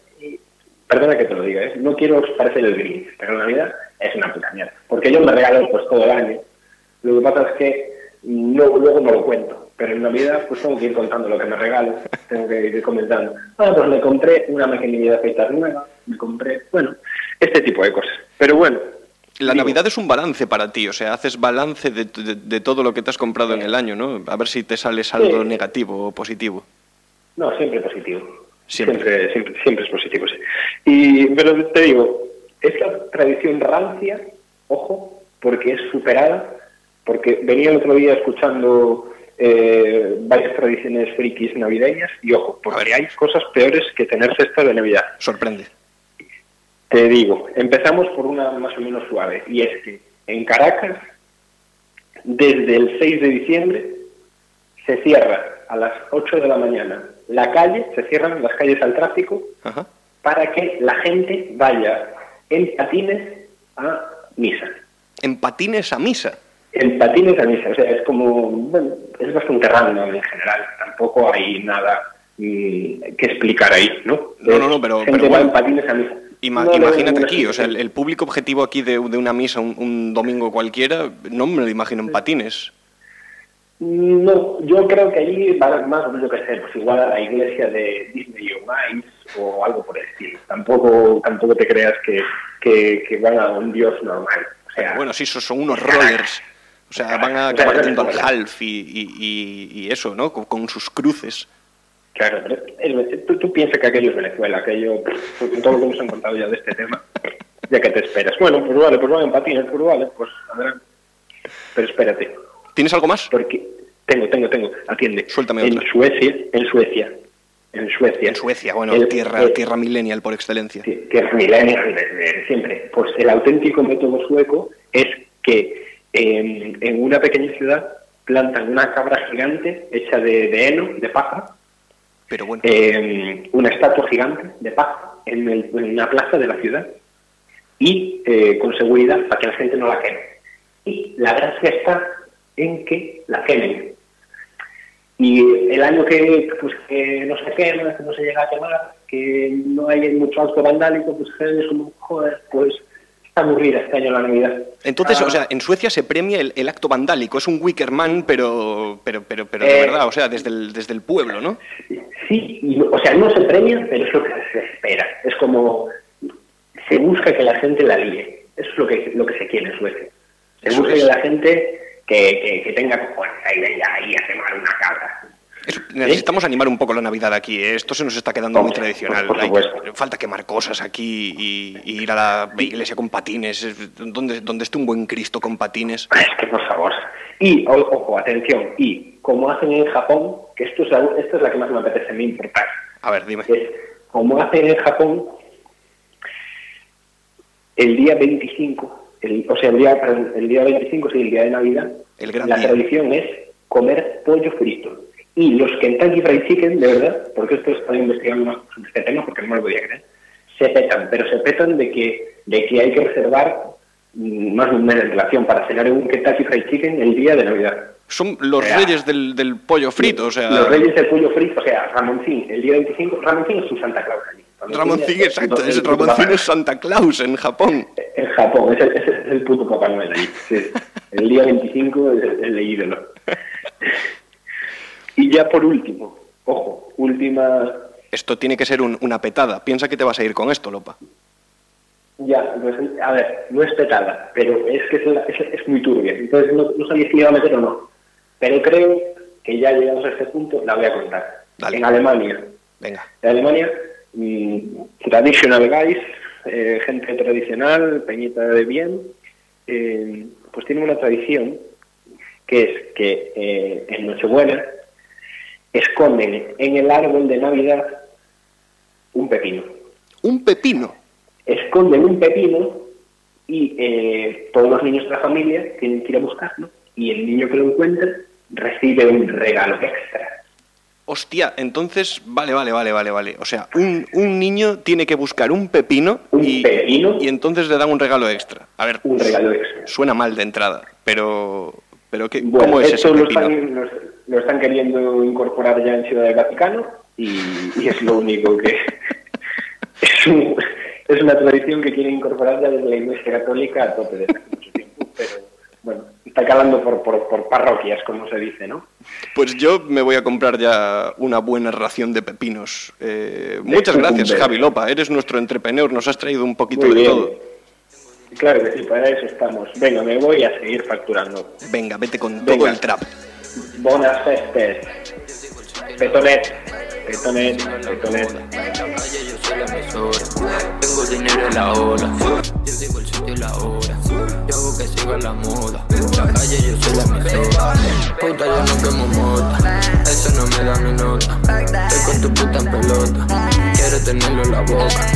perdona que te lo diga, ¿eh? no quiero parecer el Grinch, pero la Navidad es una puta mierda. Porque yo me regalo pues todo el año. Lo que pasa es que no, luego no lo cuento. Pero en Navidad pues tengo que ir contando lo que me regalo, tengo que ir comentando. Ah, pues me compré una maquinilla de afeitar nueva, me compré, bueno, este tipo de cosas. Pero bueno, La digo, Navidad es un balance para ti, o sea, haces balance de, de- de todo lo que te has comprado en el año, ¿no? A ver si te sale saldo Sí. negativo o positivo. No, siempre positivo. Siempre. Siempre, siempre, siempre es positivo, sí. Y, pero te digo, es la tradición rancia, ojo, porque es superada, porque venía el otro día escuchando eh, varias tradiciones frikis navideñas y ojo, porque hay cosas peores que tener cesta de Navidad. Sorprende. Te digo, empezamos por una más o menos suave, y es que en Caracas, desde el 6 de diciembre, se cierra a las 8 de la mañana la calle, se cierran las calles al tráfico Ajá. para que la gente vaya en patines a misa. En patines a misa. En patines a misa, o sea, es como, bueno, es bastante random en general, tampoco hay nada mm, que explicar ahí, ¿no? No, no, no, pero- Gente pero va en patines a misa. Ima- No imagínate aquí, o sea, el, público objetivo aquí de, de una misa un, un domingo cualquiera, no me lo imagino en patines. No, yo creo que allí va más o menos, qué sé, pues igual a la iglesia de Disney on Ice o algo por el estilo. Tampoco, tampoco te creas que, que, que van a un dios normal. O sea, Bueno, sí, son unos rollers. O sea, van a acabar no yendo al half y, y- eso, ¿no? Con, con sus cruces. claro, pero es- tú, tú piensas que aquello es Venezuela, aquello, pues, con todo lo que nos han contado ya de este tema, ya que te esperas. Bueno, pues vale, pues van en patines, pues vale, pues adelante. Pero espérate, ¿Tienes algo más? porque tengo, tengo, tengo, atiende. Suéltame en otra. Suecia, en Suecia, en Suecia. En Suecia, bueno, el- tierra, el- tierra millennial por excelencia. Es millennial desde siempre. Pues el auténtico método sueco es que en, en una pequeña ciudad plantan una cabra gigante hecha de, de heno, de paja, Pero bueno, eh, una estatua gigante de paja en, el- en una plaza de la ciudad y eh, con seguridad para que la gente no la queme. Y la gracia está en que la quemen. Y el año que, pues, que no se quema, que no se llega a quemar, que no hay mucho acto vandálico, pues es como, joder, pues aburrida este año la Navidad. entonces, Ah, o sea, en Suecia se premia el, el acto vandálico. Es un Wickerman, pero, pero, pero, pero de Eh, verdad, o sea, desde el, desde el pueblo, ¿no? Sí, y, o sea, no se premia, pero es lo que se espera. Es como se busca que la gente la líe. Eso es lo que, lo que se quiere en Suecia. Se Eso busca es. que la gente que, que, que tenga cojones ahí ya ahí a quemar una cabra. Necesitamos animar un poco la Navidad aquí. ¿eh? Esto se nos está quedando muy tradicional. por falta quemar cosas aquí y, y ir a la iglesia con patines. es- Donde, donde esté un buen Cristo con patines. Es que por favor. Y, o- ojo, atención, y como hacen en Japón, que esto es la, esta es la que más me apetece a mí importar, A ver, dime. es como hacen en Japón, el día 25, el- o sea, el día, el día 25, sí, el día de Navidad, El gran la día. tradición es comer pollo frito. Y los Kentucky Fried Chicken, de verdad, porque esto está investigando más sobre este tema, porque no me lo podía creer, se petan, pero se petan de que, de que hay que reservar mm, más de un mes de relación para cenar en un Kentucky Fried Chicken el día de Navidad. Son los reyes del, del pollo frito, o sea... Los reyes del pollo frito, o sea, Ramoncín, el día 25, Ramoncín es su Santa Claus allí. Ramoncín, exacto, es, el Ramoncín es Santa Claus en Japón. En Japón, ese, ese es el puto Papá Noel allí. sí. El día 25 es el, el ídolo. Y ya por último, ojo, última... Esto tiene que ser un- una petada. Piensa que te vas a ir con esto, Lopa. Ya, pues, a ver, no es petada, pero es que es, la- es- es muy turbia. Entonces no, no sabía si iba a meter o no. Pero creo que ya llegamos a este punto, la voy a contar. Dale. En Alemania, Venga. En Alemania, mm, traditional guys, eh, gente tradicional, peñita de bien, eh, pues tienen una tradición que es que eh, en Nochebuena esconden en el árbol de Navidad un pepino. Un pepino. Esconden un pepino y eh, todos los niños de la familia tienen que ir a buscarlo y el niño que lo encuentra recibe un regalo extra. Hostia, entonces, vale, vale, vale, vale, vale. O sea, un, un niño tiene que buscar un pepino, Un y, pepino. y entonces le dan un regalo extra. A ver, Un regalo extra. suena mal de entrada, pero, pero ¿qué, Bueno, ¿cómo es esto lo están, lo, lo están queriendo incorporar ya en Ciudad del Vaticano y, y es lo único que... es, un- es una tradición que quieren incorporar ya desde la Iglesia Católica a tope desde hace mucho tiempo, pero bueno, está calando por, por, por parroquias, como se dice, ¿no? Pues yo me voy a comprar ya una buena ración de pepinos. Eh, muchas gracias. Javi Lopa. Eres nuestro entrepreneur. Nos has traído un poquito Muy de bien. todo. Claro que sí, para eso estamos. Venga, me voy a seguir facturando. Venga, vete con Venga. todo el trap. Buenas festes. Petonet, petonet, petonet. yo soy la emisora Tengo dinero en la ola Yo digo el sitio y la hora que siga la moda La calle yo soy la emisora Puta yo no quemo mota. Eso no me da mi nota. Estoy con tu puta en pelota. Quiere tenerlo en la boca.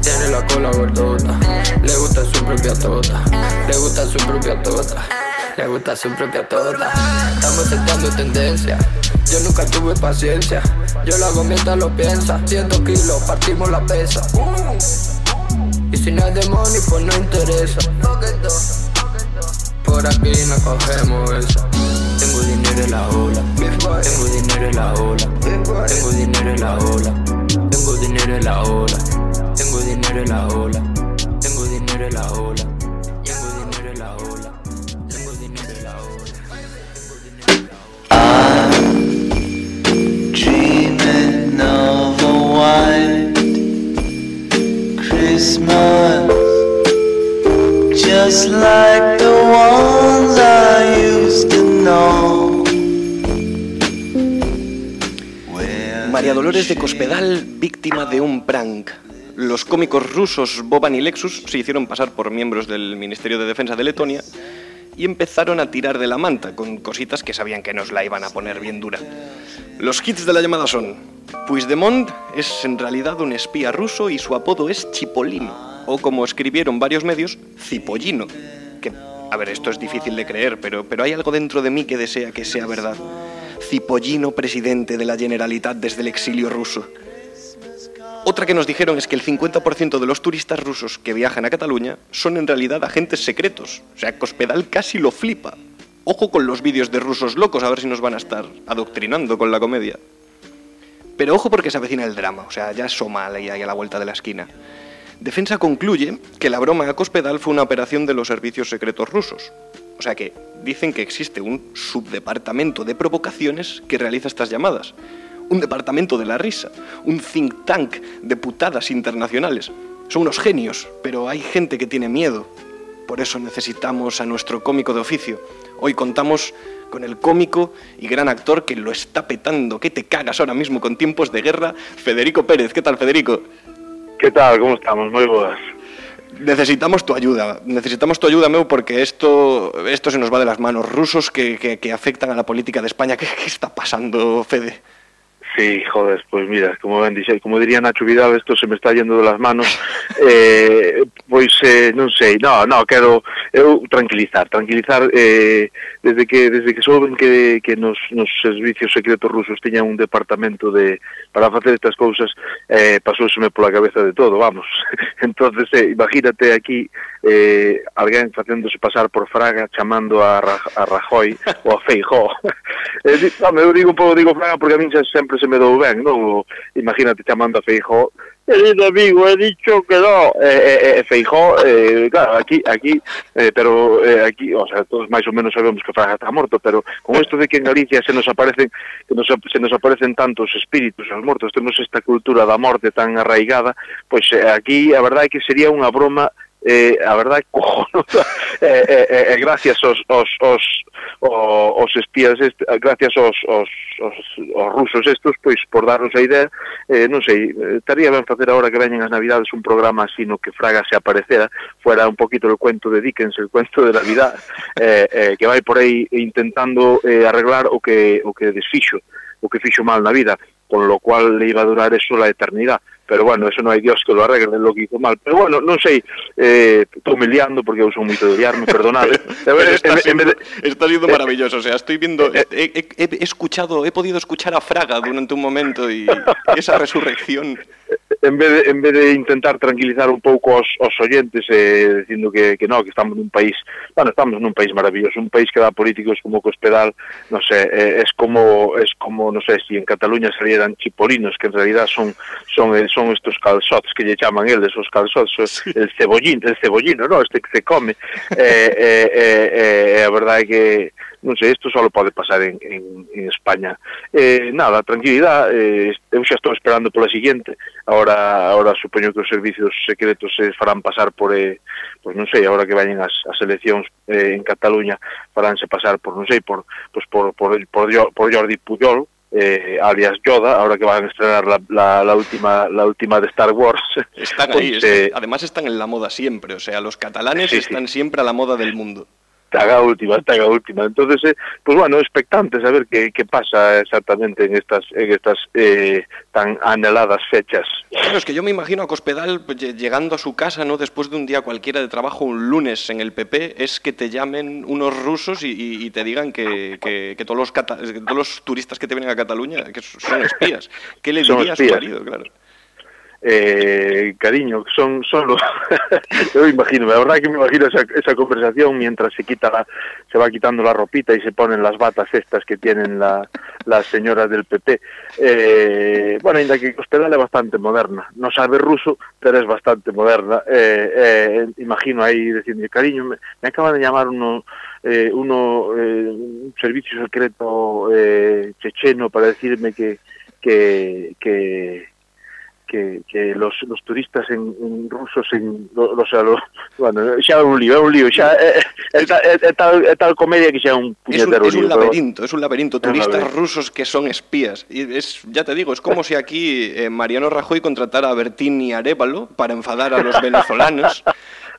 Tiene la cola gordota. Le gusta su propia tota. Le gusta su propia tota. Le gusta su propia tota. Estamos sentando tendencia. Yo nunca tuve paciencia. Yo lo hago mientras lo piensa. 100 kilos, partimos la pesa. Y si no es de pues no interesa Por aquí no cogemos eso Tengo dinero en la ola Tengo dinero en la ola Tengo dinero en la ola Tengo dinero en la ola Tengo dinero en la ola Tengo dinero en la ola Tengo dinero en la ola Tengo dinero en la ola. Dreaming of a white Christmas, just like the Dolores de Cospedal, víctima de un prank. Los cómicos rusos Boban y Lexus se hicieron pasar por miembros del Ministerio de Defensa de Letonia y empezaron a tirar de la manta con cositas que sabían que nos la iban a poner bien dura. Los hits de la llamada son Puigdemont es en realidad un espía ruso y su apodo es Chipolino, o como escribieron varios medios, Cipollino. Que, a ver, esto es difícil de creer, pero, pero hay algo dentro de mí que desea que sea verdad. Cipollino presidente de la Generalitat desde el exilio ruso. Otra que nos dijeron es que el 50% de los turistas rusos que viajan a Cataluña son en realidad agentes secretos. O sea, Cospedal casi lo flipa. Ojo con los vídeos de rusos locos, a ver si nos van a estar adoctrinando con la comedia. Pero ojo porque se avecina el drama, o sea, ya es Somalia ahí a la vuelta de la esquina. Defensa concluye que la broma a Cospedal fue una operación de los servicios secretos rusos. O sea que dicen que existe un subdepartamento de provocaciones que realiza estas llamadas. Un departamento de la risa, un think tank de putadas internacionales. Son unos genios, pero hay gente que tiene miedo. Por eso necesitamos a nuestro cómico de oficio. Hoy contamos con el cómico y gran actor que lo está petando, que te cagas ahora mismo con tiempos de guerra, Federico Pérez. ¿Qué tal, Federico? ¿Qué tal? ¿Cómo estamos? Muy buenas. Necesitamos tu ayuda, necesitamos tu ayuda, Meu, porque esto, esto se nos va de las manos. Rusos que, que- que afectan a la política de España. ¿Qué, qué está pasando, Fede? Sí, joder, pues mira, como ben dixei, como diría Nacho Vidal, isto se me está yendo de las manos. Eh, pois eh, non sei, no, no, quero eu eh, tranquilizar, tranquilizar eh, desde que desde que souben que que nos nos servicios secretos rusos tiñan un departamento de para facer estas cousas, eh pasouseme pola cabeza de todo, vamos. Entonces, eh, imagínate aquí eh alguén facéndose pasar por Fraga chamando a, Ra a Rajoy ou a Feijó. eh, no, eu digo un pouco digo Fraga porque a min xa sempre se me dou ben, non? Imagínate chamando a Feijó, Querido amigo, he dicho que no. Eh, eh, eh, Feijó, eh, claro, aquí, aquí, eh, pero eh, aquí, o sea, todos máis ou menos sabemos que Fraga está morto, pero con isto de que en Galicia se nos aparecen que nos, se nos aparecen tantos espíritus aos mortos, temos esta cultura da morte tan arraigada, pois eh, aquí a verdade é que sería unha broma eh, a verdade cojonuda e, eh, eh, eh, eh, gracias aos, aos, aos, aos espías est, gracias aos, aos, aos, aos rusos estos pois por darnos a idea. Eh, non sei, eh, estaría ben facer agora que veñen as navidades un programa así no que Fraga se aparecera fuera un poquito el cuento de Dickens el cuento de Navidad eh, eh, que vai por aí intentando eh, arreglar o que, o que desfixo o que fixo mal na vida con lo cual le iba a durar eso la eternidad. Pero bueno, eso no hai Dios que lo arregle lo que hizo mal. Pero bueno, non sei, eh, estou me liando porque eu son moito de liarme, perdonade. Pero En- está, en- en siendo, vez de- está siendo maravilloso. O sea, estoy viendo. He, he- he escuchado, he podido escuchar a Fraga durante un momento y esa resurrección. en vez de, en vez de intentar tranquilizar un pouco os, os oyentes eh, dicindo que, que no, que estamos nun país bueno, estamos nun país maravilloso, un país que dá políticos como Cospedal, non sé, eh, es como, es como, non sé, si en Cataluña salieran chipolinos, que en realidad son son, son estos calzots que lle chaman eles, os calzots, sí. el cebollín, el cebollino, no, este que se come, eh, eh, eh, eh, a verdade é que non sei, isto só pode pasar en, en, en España. Eh, nada, tranquilidad, eh, eu xa estou esperando pola siguiente, ahora, ahora supoño que os servicios secretos se farán pasar por, eh, pois non sei, ahora que vayan as, as eleccións eh, en Cataluña, faránse pasar por, non sei, por, pois por, por, por, por Jordi Pujol, eh, alias Yoda, ahora que van a estrenar la, la, la última la última de Star Wars. Están ahí, pues, eh, además están en la moda siempre, o sea, los catalanes sí, están sí. siempre a la moda del mundo. Taga última, taga última. Entonces, eh, pues bueno, expectantes a ver qué, qué pasa exactamente en estas en estas eh, tan anheladas fechas. Claro, es que yo me imagino a Cospedal lle- llegando a su casa, ¿no? Después de un día cualquiera de trabajo, un lunes en el PP, es que te llamen unos rusos y, y- y te digan que, que- que todos, los cata- todos los turistas que te vienen a Cataluña que son espías. ¿Qué le Son diría a su marido? Claro. Eh, cariño, son, son los... Yo imagino, la verdad que me imagino esa, esa conversación mientras se quita la, se va quitando la ropita y se ponen las batas estas que tienen la, las señoras del PP. Eh, bueno, ainda que Cospedal é bastante moderna. No sabe ruso, pero es bastante moderna. Eh, eh, imagino ahí diciendo, cariño, me, me acaban de llamar uno, eh, uno eh, un servicio secreto checheno para decirme que, que que, que los, los turistas en, en rusos en lo, o sea, lo, bueno, xa é un lío, é un lío, xa é, é, é, tal- é, é tal, é tal comedia que xa é un Es un, puñetero es un pero- es un laberinto. Es un Turistas laberinto. rusos que son espías. Y es, ya te digo, es como si aquí eh, Mariano Rajoy contratara a Bertín y Arevalo para enfadar a los venezolanos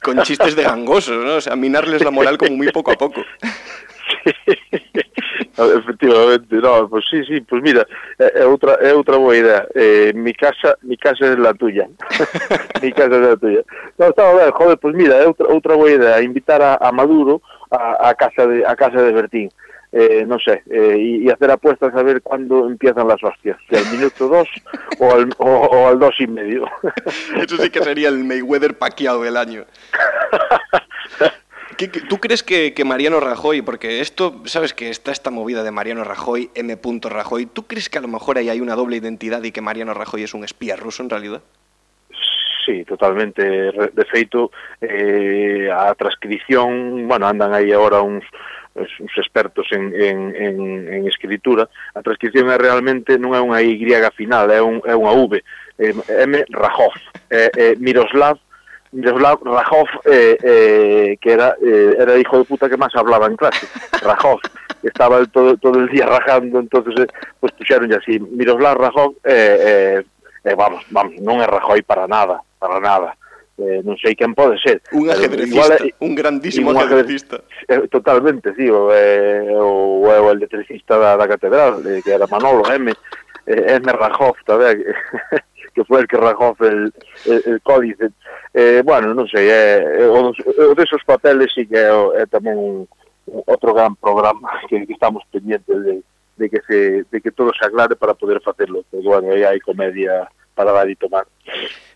con chistes de gangosos, ¿no? O sea, minarles la moral como muy poco a poco. Efectivamente, no, pues sí, sí, pues mira, é, é outra é outra boa idea. Eh, mi casa, mi casa es la tuya. mi casa es la tuya. No, estaba ben, joder, pues mira, é outra outra boa idea, invitar a, a Maduro a, a casa de a casa de Bertín. Eh, no sé, eh, y, y hacer apuestas a ver cuándo empiezan las hostias, si al minuto dos o al, o, o al dos y medio. Eso sí que sería el Mayweather paqueado del año. ¿Qué, qué, tú crees que, que, Mariano Rajoy, porque esto, sabes que está esta movida de Mariano Rajoy, M. Rajoy, ¿tú crees que a lo mejor ahí hay una doble identidad y que Mariano Rajoy es un espía ruso en realidad? Sí, totalmente. De feito, eh, a transcripción, bueno, andan aí agora uns, uns expertos en, en, en, en escritura, a transcripción é realmente non é unha Y final, é, un, é unha V. Eh, M. Rajov, eh, eh, Miroslav Yaroslav Rajov, eh, eh, que era eh, era hijo de puta que más hablaba en clase, Rajov, estaba el, todo, todo el día rajando, entonces eh, pues puxeron así, Miroslav Rajov, eh, eh, eh, vamos, vamos, non é Rajoy para nada, para nada. Eh, non sei quen pode ser. Un ajedrecista, igual, un grandísimo un ajedrecista. Eh, totalmente, sí, o, eh, o, o el electricista da, da catedral, eh, que era Manolo M, eh, M Rajov, tamén, que foi el que rajou el, el, el códice. Eh, bueno, non sei, é, eh, eh, o, o eh, desos papeles sí que eh, é, é tamén un, un outro gran programa que, que estamos pendientes de, de que se de que todo se aclare para poder facerlo. Pero, bueno, aí hai comedia para dar e tomar.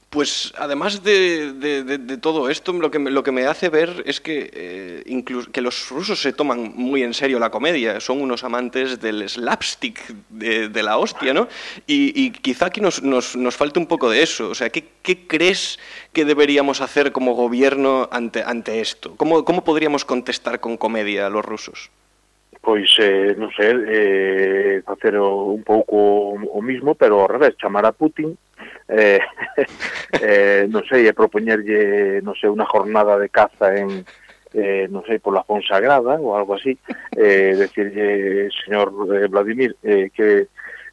Pues además de, todo esto, lo que, me, hace ver es que, eh, que los rusos se toman muy en serio la comedia, son unos amantes del slapstick, de, la hostia, ¿no? Y, quizá aquí nos, nos, un poco de eso. O sea, ¿qué, qué crees que deberíamos hacer como gobierno ante, ante esto? ¿Cómo, ¿Cómo podríamos contestar con comedia a los rusos? pois, eh, non sei, eh, facer un pouco o mismo, pero ao revés, chamar a Putin, eh, eh, non sei, e propoñerlle, non sei, unha jornada de caza en, eh, non sei, pola Fonsagrada ou algo así, eh, decirlle, señor eh, Vladimir, eh, que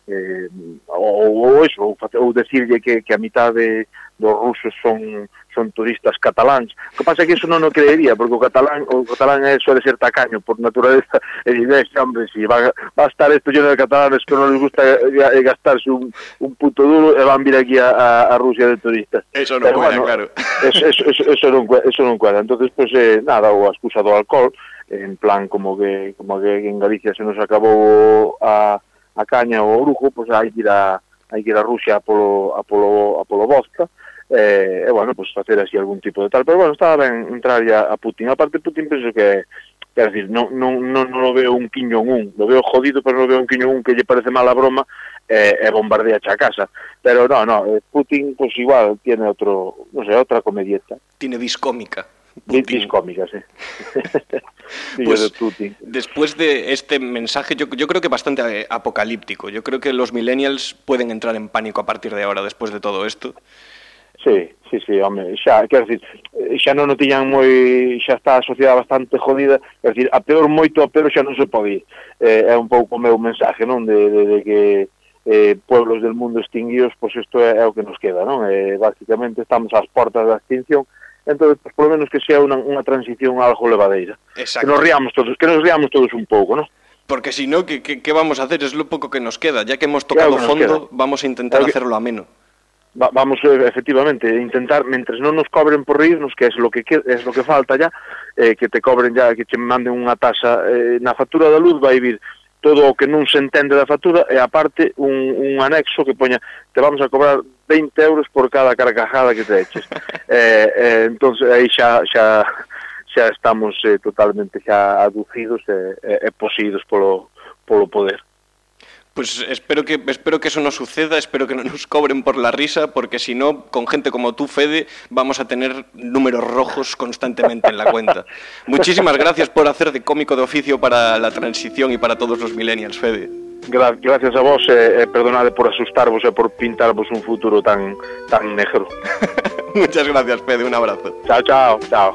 eh, ou, ou eso, ou, ou decirlle que, que a mitad de, dos rusos son son turistas cataláns. O que pasa é que eso non o creería, porque o catalán o catalán é suele ser tacaño por naturaleza e dice, hombre, si va, va a estar esto lleno de catalanes que non les gusta eh, eh, gastarse un, un puto duro e van vir aquí a, a, Rusia de turistas. Eso non cuadra, bueno, claro. Eso, eso, eso, eso, non, eso non cuadra. Entonces, pues, eh, nada, o a excusa do alcohol, en plan como que como que en Galicia se nos acabou a, a caña ou o brujo, pois pues hai que ir a hai que ir a Rusia a polo, a polo, a polo vodka, eh, e bueno, pues facer así algún tipo de tal, pero bueno, estaba ben entrar ya a Putin, aparte Putin penso que Quer decir, non, non, non, non lo veo un quiñón un, lo veo jodido, pero non veo un quiñón un que lle parece mala broma e, e bombardea a casa. Pero no, no, eh, Putin pues igual tiene otro, no sé, otra comedieta. Tiene vis cómica. Vis, vis cómica, sí. Sí, Pues, de Putin. Después de este mensaje, yo, yo creo que bastante eh, apocalíptico. Yo creo que los millennials pueden entrar en pánico a partir de ahora, después de todo esto. Sí, sí, sí, home, xa, quer dicir, xa non o tiñan moi, xa está a sociedade bastante jodida, quer dicir, a peor moito, a peor xa non se pode ir. Eh, é un pouco o meu mensaje, non, de, de, de que eh, pueblos del mundo extinguidos, pois isto é, é o que nos queda, non? Eh, básicamente estamos ás portas da extinción, entón, pois, polo menos que sea unha, unha transición algo levadeira. Exacto. Que nos riamos todos, que nos riamos todos un pouco, non? Porque si no, ¿qué, qué, qué vamos a hacer? Es lo poco que nos queda. Ya que hemos tocado claro que fondo, queda. vamos a intentar claro que... hacerlo ameno va, vamos eh, efectivamente intentar mentres non nos cobren por reírnos que é lo que es lo que falta ya, eh, que te cobren ya que te manden unha taxa eh, na factura da luz vai vir todo o que non se entende da factura e aparte un, un anexo que poña te vamos a cobrar 20 euros por cada carcajada que te eches. eh, eh, entonces aí xa, xa, xa estamos eh, totalmente xa aducidos e, e, e poseídos polo, polo poder. Pues espero que, espero que eso no suceda, espero que no nos cobren por la risa, porque si no, con gente como tú, Fede, vamos a tener números rojos constantemente en la cuenta. Muchísimas gracias por hacer de cómico de oficio para la transición y para todos los millennials, Fede. Gra gracias a vos e, e perdonade por asustarvos e por pintarvos un futuro tan tan negro. Muchas gracias, Fede, un abrazo. Chao, chao, chao.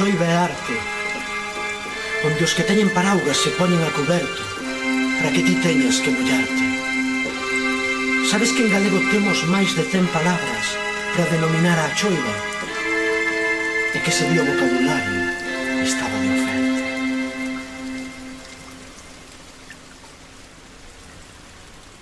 choiva é arte. Onde os que teñen paraugas se poñen a coberto Para que ti teñas que mollarte Sabes que en galego temos máis de 100 palabras Para denominar a choiva? E que se dio vocabulario estaba de oferta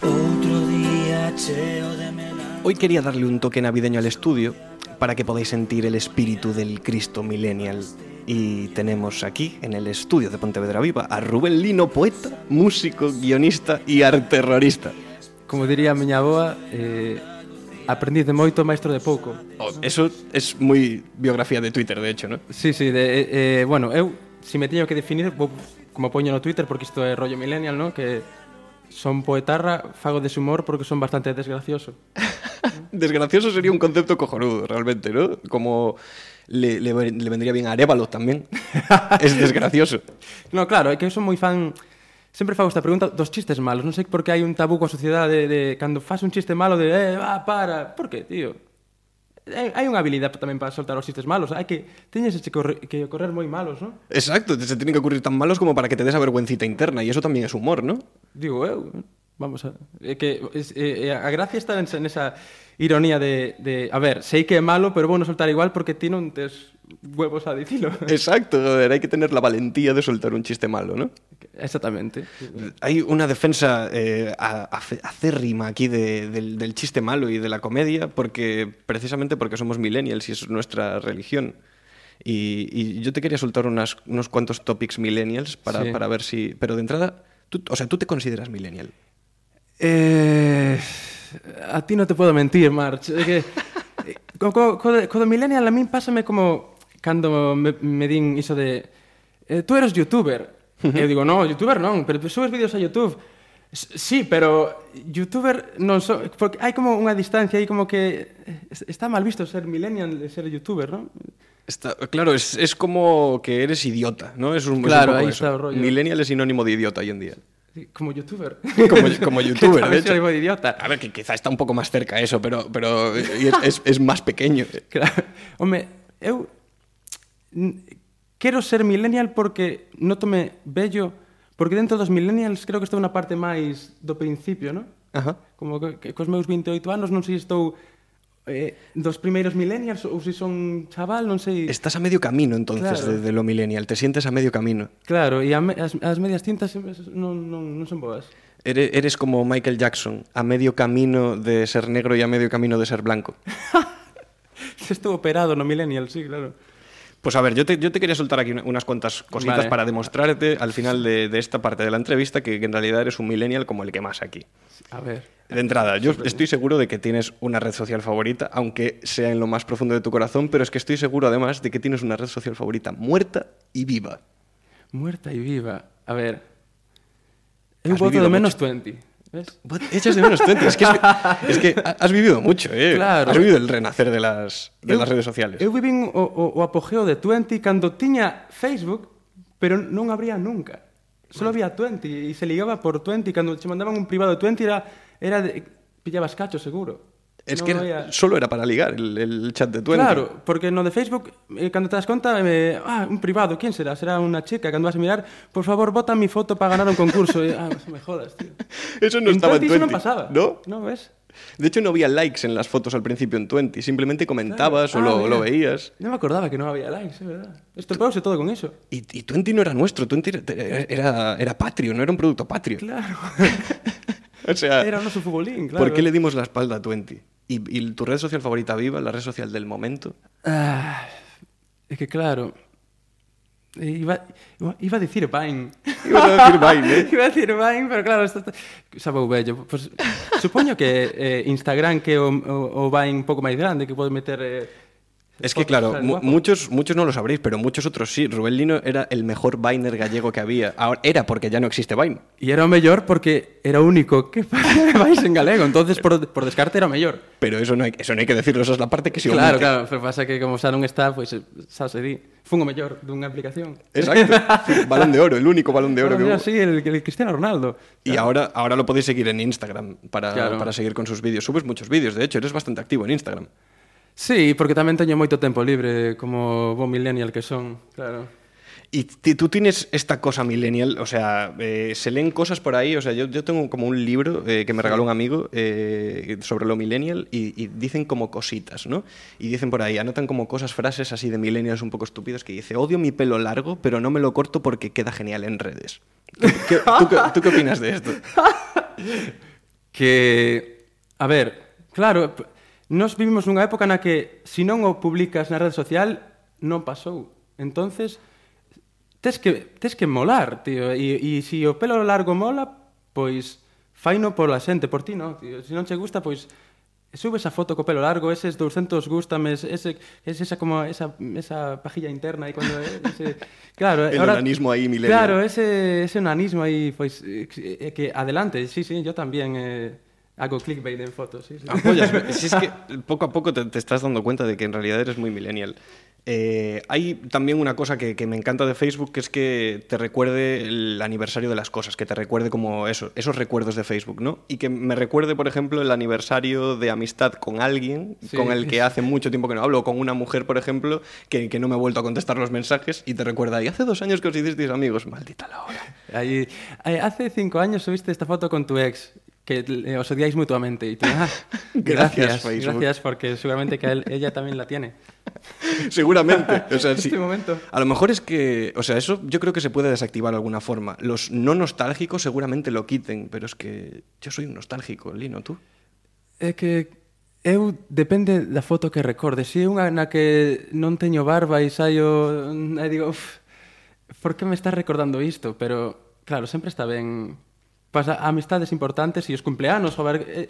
Outro día cheo de melán Hoy quería darle un toque navideño al estudio para que podáis sentir el espíritu del Cristo millennial. Y tenemos aquí, en el estudio de Pontevedra Viva, a Rubén Lino, poeta, músico, guionista y arterrorista. Como diría a miña boa, eh, aprendiz de moito, maestro de pouco. Oh, eso es moi biografía de Twitter, de hecho, ¿no? Sí, sí, de, eh, eh bueno, eu, se si me teño que definir, vou, como poño no Twitter, porque isto é rollo millennial, ¿no? Que son poetarra, fago deshumor porque son bastante desgracioso. Desgracioso sería un concepto cojonudo, realmente, ¿no? Como le, le, le vendría bien a Arevalo también. es desgracioso. No, claro, é que eu son moi fan... Sempre fago esta pregunta dos chistes malos. Non sei por que hai un tabú coa sociedade de, de cando faz un chiste malo de eh, va, para. Por que, tío? hai unha habilidade tamén para soltar os chistes malos, hai que teñes que, correr, que ocorrer moi malos, ¿no? Exacto, se tienen que ocurrir tan malos como para que te des a vergüencita interna e eso tamén é humor, ¿no? Digo eu, vamos a é que es, é, a gracia está nesa, en esa ironía de, de... A ver, sei que é malo, pero vou non soltar igual porque ti non tes huevos a dicilo. Exacto, joder, hay que tener la valentía de soltar un chiste malo, ¿no? Exactamente. Hay una defensa eh, acérrima aquí de- del, del chiste malo y de la comedia, porque precisamente porque somos millennials y es nuestra religión. Y, y yo te quería soltar unas, unos cuantos topics millennials para, Sí. para ver si... Pero de entrada, tú, o sea, ¿tú te consideras millennial? Eh, a ti non te podo mentir, March. É que, eh, co, co, co, co do millennial a min pásame como cando me, me din iso de eh, tú eres youtuber. eu digo, no, youtuber non, pero subes vídeos a YouTube. S sí, pero youtuber non so, porque hai como unha distancia aí como que está mal visto ser millennial e ser youtuber, non? Está, claro, es, es como que eres idiota, ¿no? Es un, claro, es un poco ahí eso. Está el rollo. Millennial es sinónimo de idiota hoy en día. Como youtuber. Como, como youtuber. que de hecho. Soy idiota. A ver, que quizá está un pouco máis cerca eso, pero, pero es, es, es máis pequeño. Claro. Home, eu quero ser millennial porque no tome bello, porque dentro dos millennials creo que estou na parte máis do principio, non? Ajá. Como que, que cos meus 28 anos non sei se estou eh, dos primeiros millennials ou se son chaval, non sei. Estás a medio camino entonces claro. de, de lo millennial, te sientes a medio camino. Claro, e me, as, as medias tintas non, non, non son boas. Eres, eres como Michael Jackson, a medio camino de ser negro e a medio camino de ser blanco. Estou operado no millennial, sí, claro. Pues a ver, yo te, yo te quería soltar aquí una- unas cuantas cositas Vale. para demostrarte al final de, de esta parte de la entrevista que, que en realidad eres un millennial como el que más aquí. A ver. De entrada, yo estoy seguro de que tienes una red social favorita, aunque sea en lo más profundo de tu corazón, pero es que estoy seguro además de que tienes una red social favorita muerta y viva. Muerta e viva. A ver. Voto vivido de menos mucho. 20. ¿Ves? Echas de menos Twenty. Es que, es, es que has vivido mucho, ¿eh? Claro. Has vivido el renacer de las, de eu, las redes sociales. Eu vivín o, o, o apogeo de Twenty cando tiña Facebook, pero non abría nunca. Solo había Twenty e se ligaba por Twenty. Cando che mandaban un privado de Twenty era, era de, pillabas cacho seguro. Es que era- solo era para ligar el, el chat de 20. Claro, porque no de Facebook, eh, cando te das conta, eh, ah, un privado, ¿quién será? Será unha chica, cando vas a mirar, por favor, bota mi foto para ganar un concurso. E, ah, me jodas, tío. Eso no en estaba en 20 eso 20. non pasaba. ¿No? No, ves? De hecho, no había likes en las fotos al principio en 20. Simplemente comentabas Claro. o Ah, lo, veías. Non me acordaba que non había likes, é verdad. Estropeouse todo con eso. Y, y 20 no era nuestro. 20 era, era, era patrio, no era un producto patrio. Claro. O sea, Era o noso futbolín, claro. ¿por qué le dimos la espalda a 20? ¿Y, ¿Y, tu red social favorita viva? ¿La red social del momento? Ah, es que claro. Eh, iba, iba a decir Vine. Iba a decir Vine, ¿eh? iba a decir Vine, pero claro, esto está... Sabou bello. Pues, supoño que eh, Instagram que o, o, o Vine un pouco máis grande, que pode meter... Eh, Es que claro, muchos, muchos no lo sabréis, pero muchos otros sí. Rubén Lino era el mejor Viner gallego que había. Ahora, era porque ya no existe Vine. E era o mellor porque era único que Vines en galego, entonces por, por descarte era mellor. Pero eso no hay, eso no hay que decirlo, esa es la parte que se Claro, omite. claro, pero pasa que como xa non está, pois pues, xa se di. Fun o mellor dunha aplicación. Exacto. balón de oro, el único balón de oro que hubo. Sí, el, el Cristiano Ronaldo. Y ahora, ahora lo podéis seguir en Instagram para, Claro. para seguir con sus vídeos. Subes muchos vídeos, de hecho, eres bastante activo en Instagram. Sí, porque tamén teño moito tempo libre como bo millennial que son, claro. Y tú tienes esta cosa millennial, o sea, eh, se leen cosas por ahí, o sea, yo, yo tengo como un libro eh, que me regaló un amigo eh, sobre lo millennial y, y, dicen como cositas, ¿no? Y dicen por ahí, anotan como cosas, frases así de millennials un poco estúpidos que dice, odio mi pelo largo, pero no me lo corto porque queda genial en redes. ¿Qué, qué, tú, qué, ¿Tú qué opinas de esto? que, a ver, claro... Nos vivimos nunha época na que, se non o publicas na rede social, non pasou. Entonces, tes que, tes que molar, tío. E, e se o pelo largo mola, pois faino pola xente, por ti, non, tío. Se non che gusta, pois subes a foto co pelo largo, eses 200 gustames, ese, es esa como esa, esa pajilla interna e cuando eh, ese, claro, el ahora, onanismo aí milenio. Claro, ese ese onanismo aí pois eh, pues, eh, que adelante, sí, sí, yo también eh hago clickbait en fotos, sí, sí. Apoyas, si es que poco a poco te, te estás dando cuenta de que en realidad eres muy millennial. Eh, hay también una cosa que, que me encanta de Facebook, que es que te recuerde el aniversario de las cosas, que te recuerde como eso, esos recuerdos de Facebook, ¿no? Y que me recuerde, por ejemplo, el aniversario de amistad con alguien Sí. con el que hace mucho tiempo que no hablo, o con una mujer, por ejemplo, que, que no me ha vuelto a contestar los mensajes y te recuerda, y hace dos años que os hicisteis amigos, maldita la hora. Ahí, eh, hace cinco años subiste esta foto con tu ex, que eh, os odiáis mutuamente. Y tú, ah, Gracias, gracias, gracias, porque seguramente que él- ella también la tiene. Seguramente. O sea, sí. este momento. A lo mejor es que, o sea, eso yo creo que se puede desactivar de alguna forma. Los no nostálgicos seguramente lo quiten, pero es que yo soy un nostálgico, Lino, tú. É que eu depende da foto que recorde. Se é unha na que non teño barba e saio... E digo, uf, por que me estás recordando isto? Pero, claro, sempre está ben para amistades importantes e os cumpleanos, ver, eh,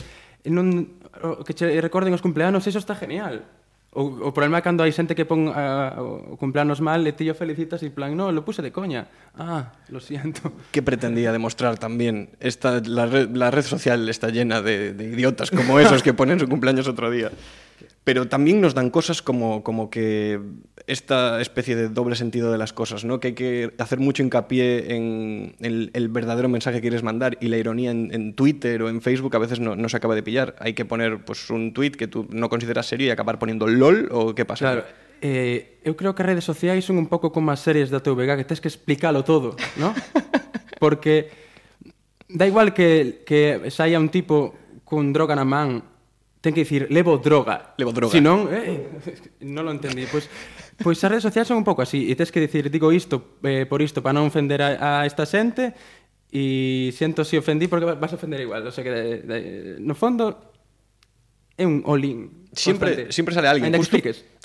non, o que che recorden os cumpleanos, eso está genial. O, o problema é cando hai xente que pon uh, o cumpleanos mal e ti o felicitas e plan, no, lo puse de coña. Ah, lo siento. Que pretendía demostrar también? Esta, la, red, la red social está llena de, de idiotas como esos que ponen su cumpleaños otro día. Pero también nos dan cosas como, como que esta especie de doble sentido de las cosas, ¿no? Que hay que hacer mucho hincapié en el, verdadero mensaje que quieres mandar y la ironía en, Twitter o en Facebook a veces no, se acaba de pillar. Hay que poner pues, un tweet que tú no consideras serio y acabar poniendo LOL o qué pasa. Claro, eh, eu creo que redes sociais son un pouco como as series da TVG que tens que explicalo todo, ¿no? Porque da igual que, que saia un tipo con droga na man ten que dicir levo droga. Levo droga. Si non, eh, non lo entendí. Pois, pois as redes sociais son un pouco así. E tes que dicir, digo isto eh, por isto para non ofender a, a esta xente e siento si ofendí porque vas a ofender igual. O sea que, de, de, no fondo, é un olín Siempre, siempre sale alguien. Justo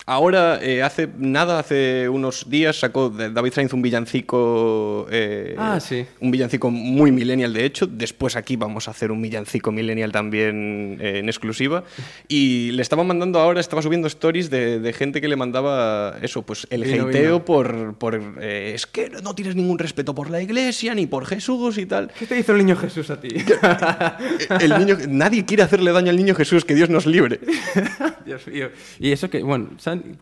ahora, eh, hace nada, hace unos días, sacó David Sainz un villancico. eh, Ah, sí. Un villancico muy millennial, de hecho. Después aquí vamos a hacer un villancico millennial también eh, en exclusiva. Y le estaba mandando ahora, estaba subiendo stories de, de gente que le mandaba eso, pues el Vino, hateo vino. por. por eh, es que no tienes ningún respeto por la iglesia ni por Jesús y tal. ¿Qué te hizo el niño Jesús a ti? El niño, nadie quiere hacerle daño al niño Jesús, que Dios nos libre. Dios mío. Y eso que, bueno,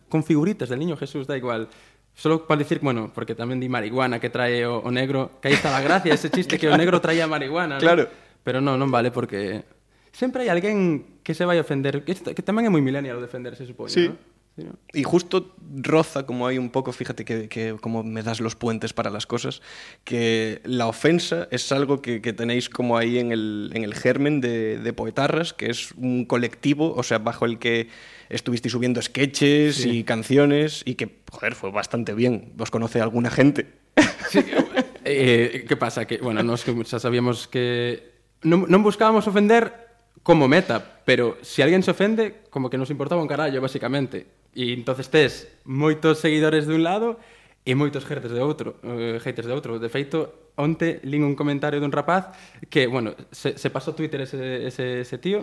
con figuritas del niño Jesús, da igual. Solo para decir, bueno, porque tamén di marihuana que trae o, o negro, que aí está a gracia, ese chiste que o negro traía marihuana, ¿no? Claro. Pero non, non vale porque sempre hai alguén que se vai a ofender, que, tamén é moi millennial defenderse, supoño, Sí. ¿no? Sí, ¿no? Y justo roza como hay un poco, fíjate que, que como me das los puentes para las cosas, que la ofensa es algo que, que tenéis como ahí en el, en el germen de, de Poetarras, que es un colectivo, o sea, bajo el que estuvisteis subiendo sketches Sí. y canciones y que, joder, fue bastante bien. ¿Os conoce alguna gente? Eh, que pasa? Que, bueno, nos que xa sabíamos que non, non buscábamos ofender como meta, pero si alguén se ofende, como que nos importaba un carallo, basicamente. E entonces tes moitos seguidores de un lado e moitos haters de outro, uh, eh, haters de outro. De feito, onte lin un comentario dun rapaz que, bueno, se, se pasou Twitter ese, ese, ese tío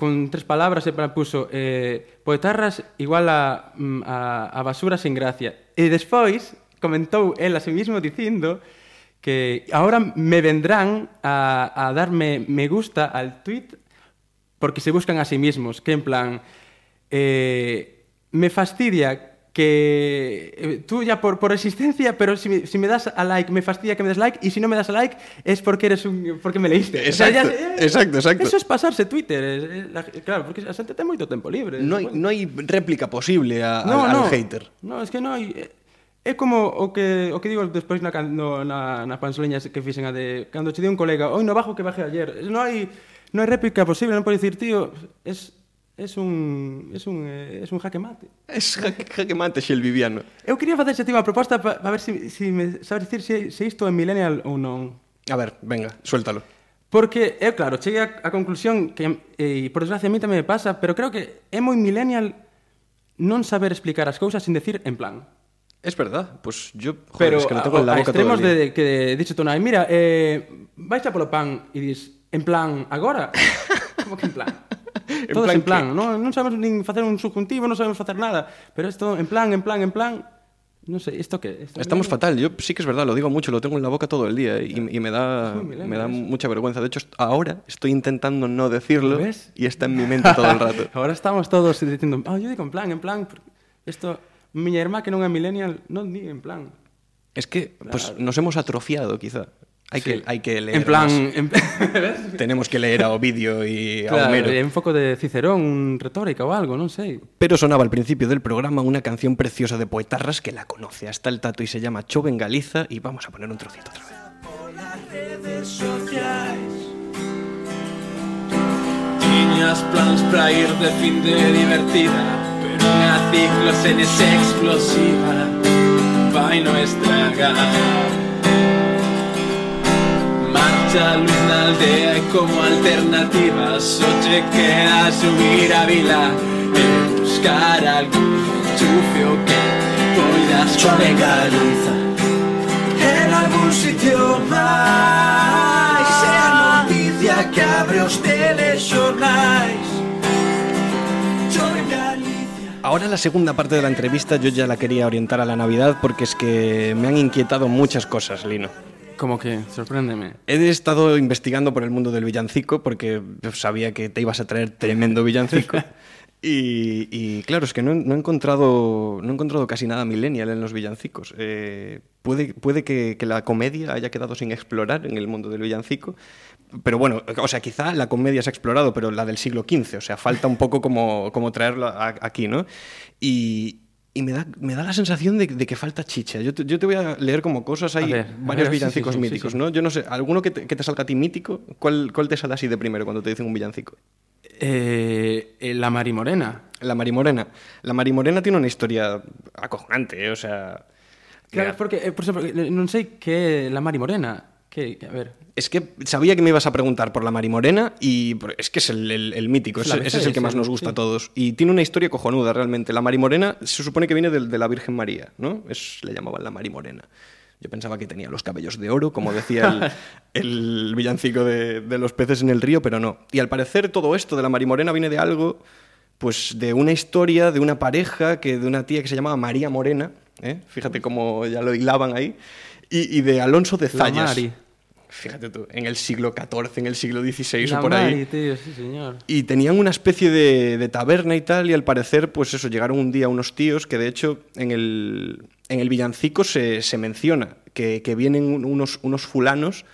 con tres palabras e puso eh, poetarras igual a, mm, a, a basura sin gracia. E despois comentou el a sí mismo dicindo que ahora me vendrán a, a darme me gusta al tweet porque se buscan a sí mismos, que en plan... Eh, me fastidia que eh, tú ya por, por existencia, pero si me, si me, das a like, me fastidia que me des like, y si no me das a like es porque eres un porque me leíste. Exacto, o sea, ya, eh, exacto, exacto. Eso es pasarse Twitter, es, es, la, claro, porque a xente ten moito tempo libre. No hai, bueno. no hai réplica posible a, no, al, no, al hater. No, es que non hai... É eh, como o que, o que digo despois na, no, na, na pansoleñas que fixen a de... Cando che di un colega, oi, no bajo que baje ayer. Non hai, no hai réplica posible, non podes dicir, tío, es, Es un, es un, eh, es un jaque mate. Es jaque, jaque mate xelviviano. Eu quería facerse ti unha proposta para pa ver se si, si me sabes dicir se, si, se si isto é millennial ou non. A ver, venga, suéltalo. Porque, eu claro, cheguei a, a conclusión que, e por desgracia a mí tamén me pasa, pero creo que é moi millennial non saber explicar as cousas sin decir en plan. Es verdad, pues yo, joder, pero es que lo tengo a, en la boca a extremos todo el día. de que dicho tú, mira, eh, vais a polo pan e dis, en plan, agora? Como que en plan? en Todos plan, en plan non, non sabemos nin facer un subjuntivo, non sabemos facer nada, pero isto en plan, en plan, en plan, No sé, ¿esto qué? ¿Esto Estamos bien? fatal. Yo sí que es verdad, lo digo mucho, lo tengo en la boca todo el día y, y me da, me da mucha vergüenza. De hecho, ahora estoy intentando no decirlo ¿Ves? y está en mi mente todo el rato. ahora estamos todos diciendo, ah, oh, yo digo en plan, en plan, esto, miña irmá que non é millennial, non di en plan. Es que claro. pues, nos hemos atrofiado, quizá. Hay, Sí. que, hay que leer En plan, en- ¿ves? Tenemos que leer a Ovidio y a Claro, Homero. é un foco de Cicerón, un retórica ou algo, non sei. Pero sonaba al principio del programa una canción preciosa de Poetarras que la conoce hasta el tato y se llama Chove en Galiza y vamos a poner un trocito otra vez. redes sociais Tiñas plans pra ir de fin de divertida Pero unha ciclo senes explosiva Vai no estragar marcha Luisna Aldea y como alternativa. Sochequea subir a Vila y buscar algún enchufio que puedas conectar en algún sitio más sea noticia que abre os telexornais Ahora la segunda parte de la entrevista yo ya la quería orientar a la Navidad porque es que me han inquietado muchas cosas, Lino. ¿Cómo que? Sorpréndeme. He estado investigando por el mundo del villancico porque sabía que te ibas a traer tremendo villancico. Y, y claro, es que no, no he encontrado, no he encontrado casi nada millennial en los villancicos. Eh, puede puede que, que la comedia haya quedado sin explorar en el mundo del villancico, pero bueno, o sea, quizá la comedia se ha explorado, pero la del siglo XV, o sea, falta un poco como, como traerlo a- aquí, ¿no? Y, y me, da, me da la sensación de, de que falta chicha. Yo te, yo te voy a leer como cosas, hay ver, varios ver, villancicos sí, sí, sí, míticos, sí. ¿no? Yo no sé, ¿alguno que te, que te salga a ti mítico? ¿Cuál, ¿Cuál te sale así de primero cuando te dicen un villancico? Eh, eh, la Mari Morena. La Marimorena. La Marimorena tiene una historia acojonante, ¿eh? o sea... Claro, porque, eh, por exemplo, eh, non sei que é la Mari Morena. Que, que a ver, Es que sabía que me ibas a preguntar por la Marimorena y es que es el, el- el mítico, Es ese, es el que más nos gusta sí. a todos. Y tiene una historia cojonuda realmente. La Marimorena se supone que viene del- de, la Virgen María, ¿no? Es, le llamaban la Marimorena. Yo pensaba que tenía los cabellos de oro, como decía el, el villancico de, de los peces en el río, pero no. Y al parecer todo esto de la Marimorena viene de algo, pues de una historia de una pareja, que de una tía que se llamaba María Morena, ¿eh? fíjate cómo ya lo hilaban ahí, y, y de Alonso de La Zayas. Mari. Fíjate tú, en el siglo XIV, en el siglo XVI la o por Mari, ahí. tío, sí, señor. Y tenían una especie de, de taberna y tal, y al parecer, pues eso, llegaron un día unos tíos que de hecho en el, en el villancico se, se menciona que, que vienen un- unos, unos fulanos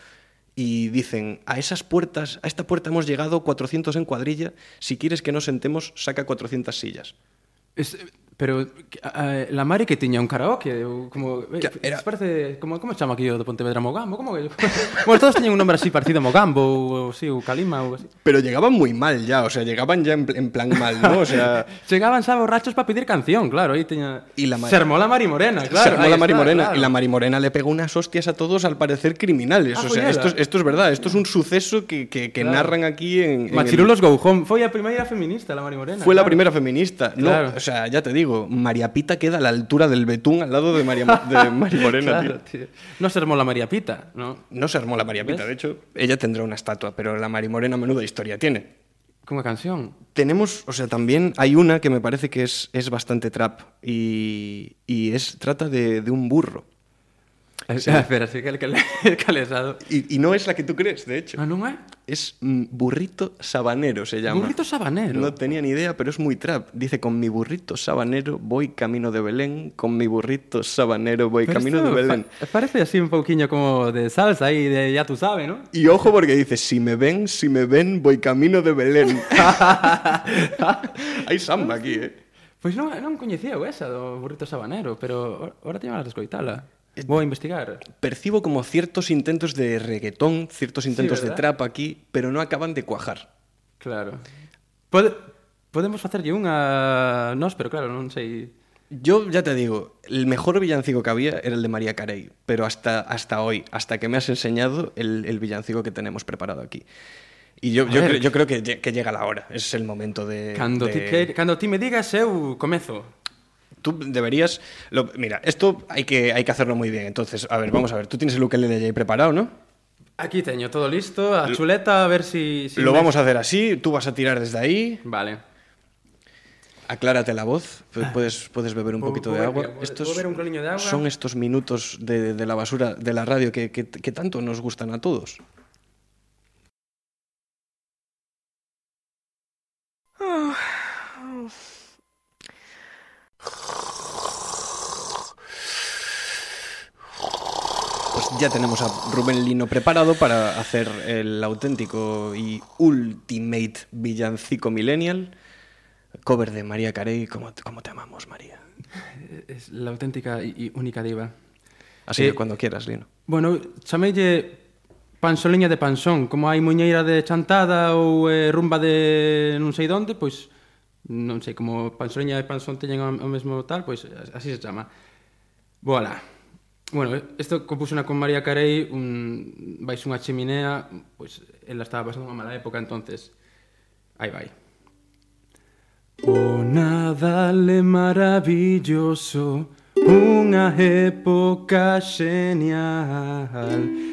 y dicen, a esas puertas, a esta puerta hemos llegado 400 en cuadrilla, si quieres que nos sentemos, saca 400 sillas. Es, pero eh, la Mari que tiña un karaoke ou como eh, era... parece como como chama aquí o do Pontevedra Mogambo, como que Bueno, todos teñen un nombre así parecido a Mogambo ou así, ou Calima ou así. Pero llegaban muy mal ya, o sea, llegaban ya en, en plan mal, ¿no? O sea, Chegaban xa borrachos para pedir canción, claro, aí teña Y la ma- Sermó la Mari Morena, claro. Sermó ahí la Mari Morena claro. y la Mari Morena le pegó unas hostias a todos al parecer criminales. Ah, o sea, esto es, esto es verdad, esto es un suceso que, que- que Claro. narran aquí en... en el- Machirulos Go Home, foi a primeira feminista la Mari Morena. Fue la claro. primera feminista. No, Claro. o sea, ya te digo, María Pita queda a la altura del betún al lado de María, de Mari Morena, Claro, tío. tío. No sermó la María Pita, ¿no? No se armó la María Pita, ¿Ves? de hecho, ella tendrá una estatua, pero la Mari Morena menuda historia tiene. Como canción. Tenemos, o sea, también hay una que me parece que es, es bastante trap y, y es, trata de, de un burro. Sí. Espera, sí que el que le calesado. Y, y no es la que tú crees, de hecho. Ah, non é? Es mm, burrito sabanero, se llama. Burrito sabanero. No tenía ni idea, pero es muy trap. Dice, con mi burrito sabanero voy camino de Belén, con mi burrito sabanero voy Pero camino de Belén. pa- parece así un pouquiño como de salsa aí, de ya tú sabes, ¿no? Y ojo porque dice, si me ven, si me ven, voy camino de Belén. Hay samba aquí, eh. Pois non, non coñecía esa do burrito sabanero, pero ahora teño ganas de escoitala. Vou a investigar. Percibo como ciertos intentos de reggaetón, ciertos intentos sí, de trap aquí, pero non acaban de cuajar. Claro. Pode, podemos facerlle unha nós, pero claro, non sei... Yo ya te digo, el mejor villancico que había era el de María Carey, pero hasta, hasta hoy, hasta que me has enseñado el, el villancico que tenemos preparado aquí. Y yo, yo, creo, yo creo que, que, llega la hora, es el momento de... Cando, de... Ti, que, cando ti me digas, eu comezo. Tú deberías... lo- mira, esto hay que, hay que hacerlo muy bien, entonces, a ver, vamos a ver, tú tienes el ukelele ya ahí preparado, ¿no? Aquí teño todo listo, a chuleta, a ver si... si Lo me- vamos a hacer así, tú vas a tirar desde ahí. Vale. Aclárate la voz, pu- puedes, puedes beber un poquito de agua. Estos beber un de agua. son estos minutos de, de la basura de la radio que, que- que tanto nos gustan a todos. Pues ya tenemos a Rubén Lino preparado para hacer el auténtico y ultimate villancico millennial. Cover de María Carey, ¿cómo, cómo te amamos, María? Es la auténtica y única diva. Así eh, que cuando quieras, Lino. Bueno, chamelle pansoliña de pansón, como hai muñeira de chantada ou eh, rumba de non sei donde, pois non sei, como pansoliña de pansón teñen o, o mesmo tal, pois así se chama. Voilà. Bueno, isto compuxona con María Carey un, vais unha chiminea pois pues, ela estaba pasando unha mala época entonces aí vai. O Nadal é maravilloso Unha época xenial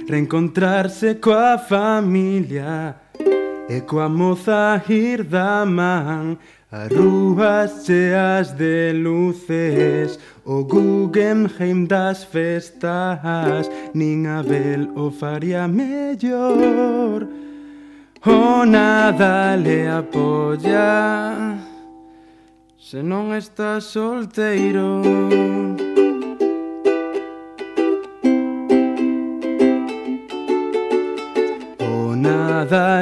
Reencontrarse coa familia E coa moza ir da man As rúas cheas de luces O Guggenheim das festas Nin Abel o faría mellor. O nada le apoya Se non estás solteiro.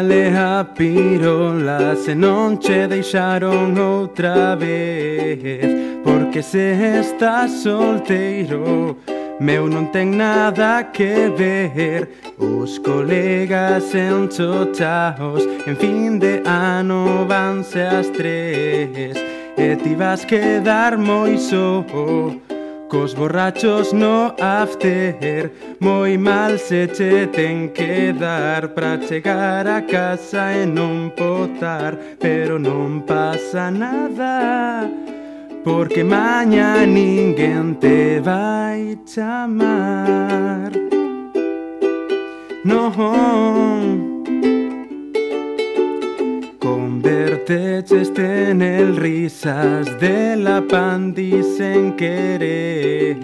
Vale a pirola se non che deixaron outra vez. Porque se estás solteiro Meu non ten nada que ver. Os colegas en chochaos En fin de ano vanse as tres. E ti vas quedar moi só Cos borrachos no after. Moi mal se che ten que dar Pra chegar a casa e non potar Pero non pasa nada Porque maña ninguén te vai chamar Non Convertecheste en el risas de la pandi sen querer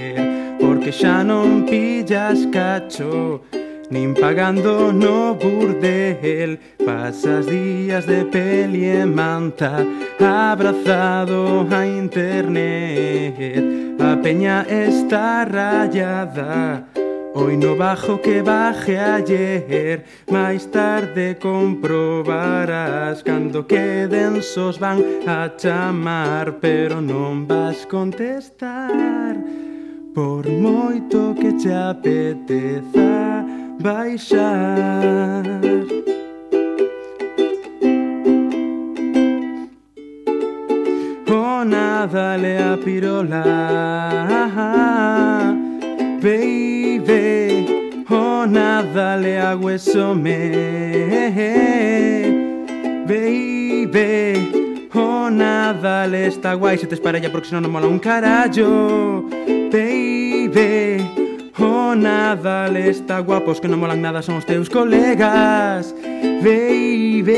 Porque xa non pillas cacho Nin pagando no burdel. Pasas días de peli e manta Abrazado a internet. A peña está rayada Hoy no bajo que baje ayer Máis tarde comprobarás. Cando queden sos van a chamar Pero non vas contestar. Por moito que te apeteza baixar. Oh, nada le pirola. Baby nada le hago eso me baby. Oh nada le está guay se te espara ya porque si no no mola un carallo baby. Oh, nada le está guapos que non molan nada son os teus colegas Baby.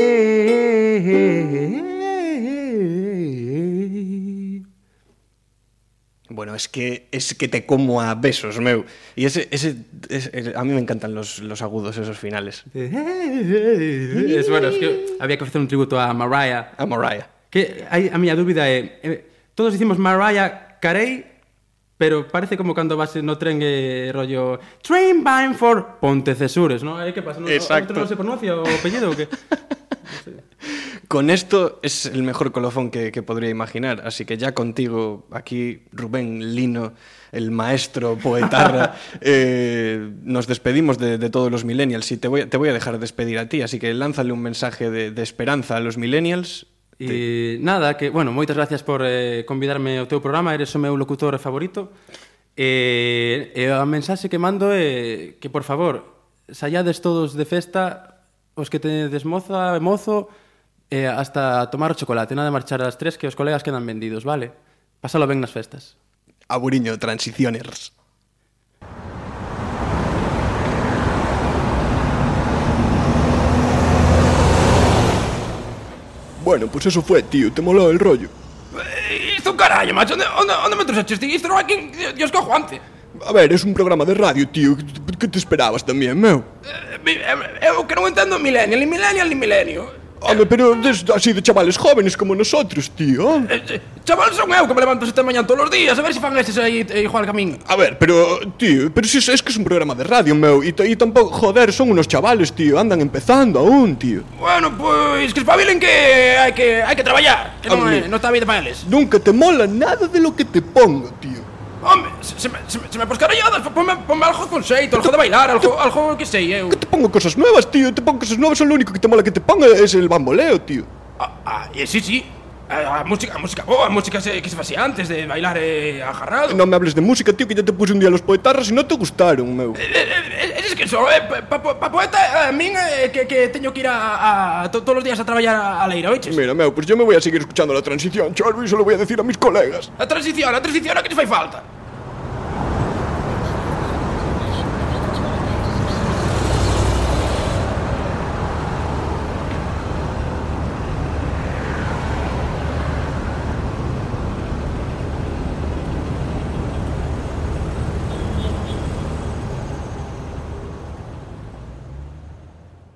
Bueno, es que es que te como a besos, meu. Y ese, ese, ese a mí me encantan los, los agudos esos finales. es bueno, es que había que facer un tributo a Mariah. A Mariah. Que hai, a miña dúbida é eh, todos dicimos Mariah Carey, pero parece como cando vas no tren eh, rollo Train bound for Pontecesures, ¿no? Eh, que pasa? No, Exacto. Outro non se pronuncia o apellido o que? No sé. Con esto es el mejor colofón que, que podría imaginar. Así que ya contigo, aquí, Rubén Lino, el maestro poetarra, eh, nos despedimos de, de todos los millennials y te voy, a- te voy a dejar despedir a ti. Así que lánzale un mensaje de, de esperanza a los millennials. E nada, que, bueno, moitas gracias por eh, convidarme ao teu programa, eres o meu locutor favorito. E, e a mensaxe que mando é que, por favor, saiades todos de festa, os que tenedes moza mozo, e hasta tomar o chocolate, nada de marchar ás tres, que os colegas quedan vendidos, vale? Pásalo ben nas festas. Aburiño, transicioners. Bueno, pues eso fue, tío. ¿Te moló el rollo? Isto carallo, macho, onde, onde, onde me trouxeches ti? Isto quen... Dios cojo antes. A ver, es un programa de radio, tío. ¿Qué te- ¿Qué te esperabas también, meu? Eu que non entendo millennial, ni millennial, ni milenio. Hombre, pero des- así de chavales jóvenes como nosotros, tío. Chaval, son eu que me levanto sete mañán todos os días A ver se fan estes aí e igual que a min A ver, pero, tío, pero si es, es que es un programa de radio, meu. Y, t- y tampoco, joder, son unos chavales, tío. Andan empezando aún, tío. Bueno, pois que espabilen que hai que, hai que traballar Que non, é, non está a vida para eles Nunca te mola nada de lo que te pongo, tío. Home, se, se, me- se, me- se me pos caralladas Ponme, ponme algo con xeito, algo de bailar Algo, algo que sei eu Te pongo cosas nuevas, tío. Te pongo cosas nuevas. Lo único que te mola que te ponga es el bamboleo, tío. Ah, e sí, sí A, a música, a música boa, a música se, que se facía antes de bailar eh, agarrado. Non me hables de música, tío, que ya te puse un día los poetarras e non te gustaron, meu. Eh, eh, eh, Eres que só, eh, pa, pa, pa poeta, a min eh, que, que teño que ir a, a to, todos os días a traballar a, a leira, oiches? Mira, meu, pues yo me voy a seguir escuchando la transición, Charlie, e lo voy a decir a mis colegas. A transición, a transición, a que te fai falta?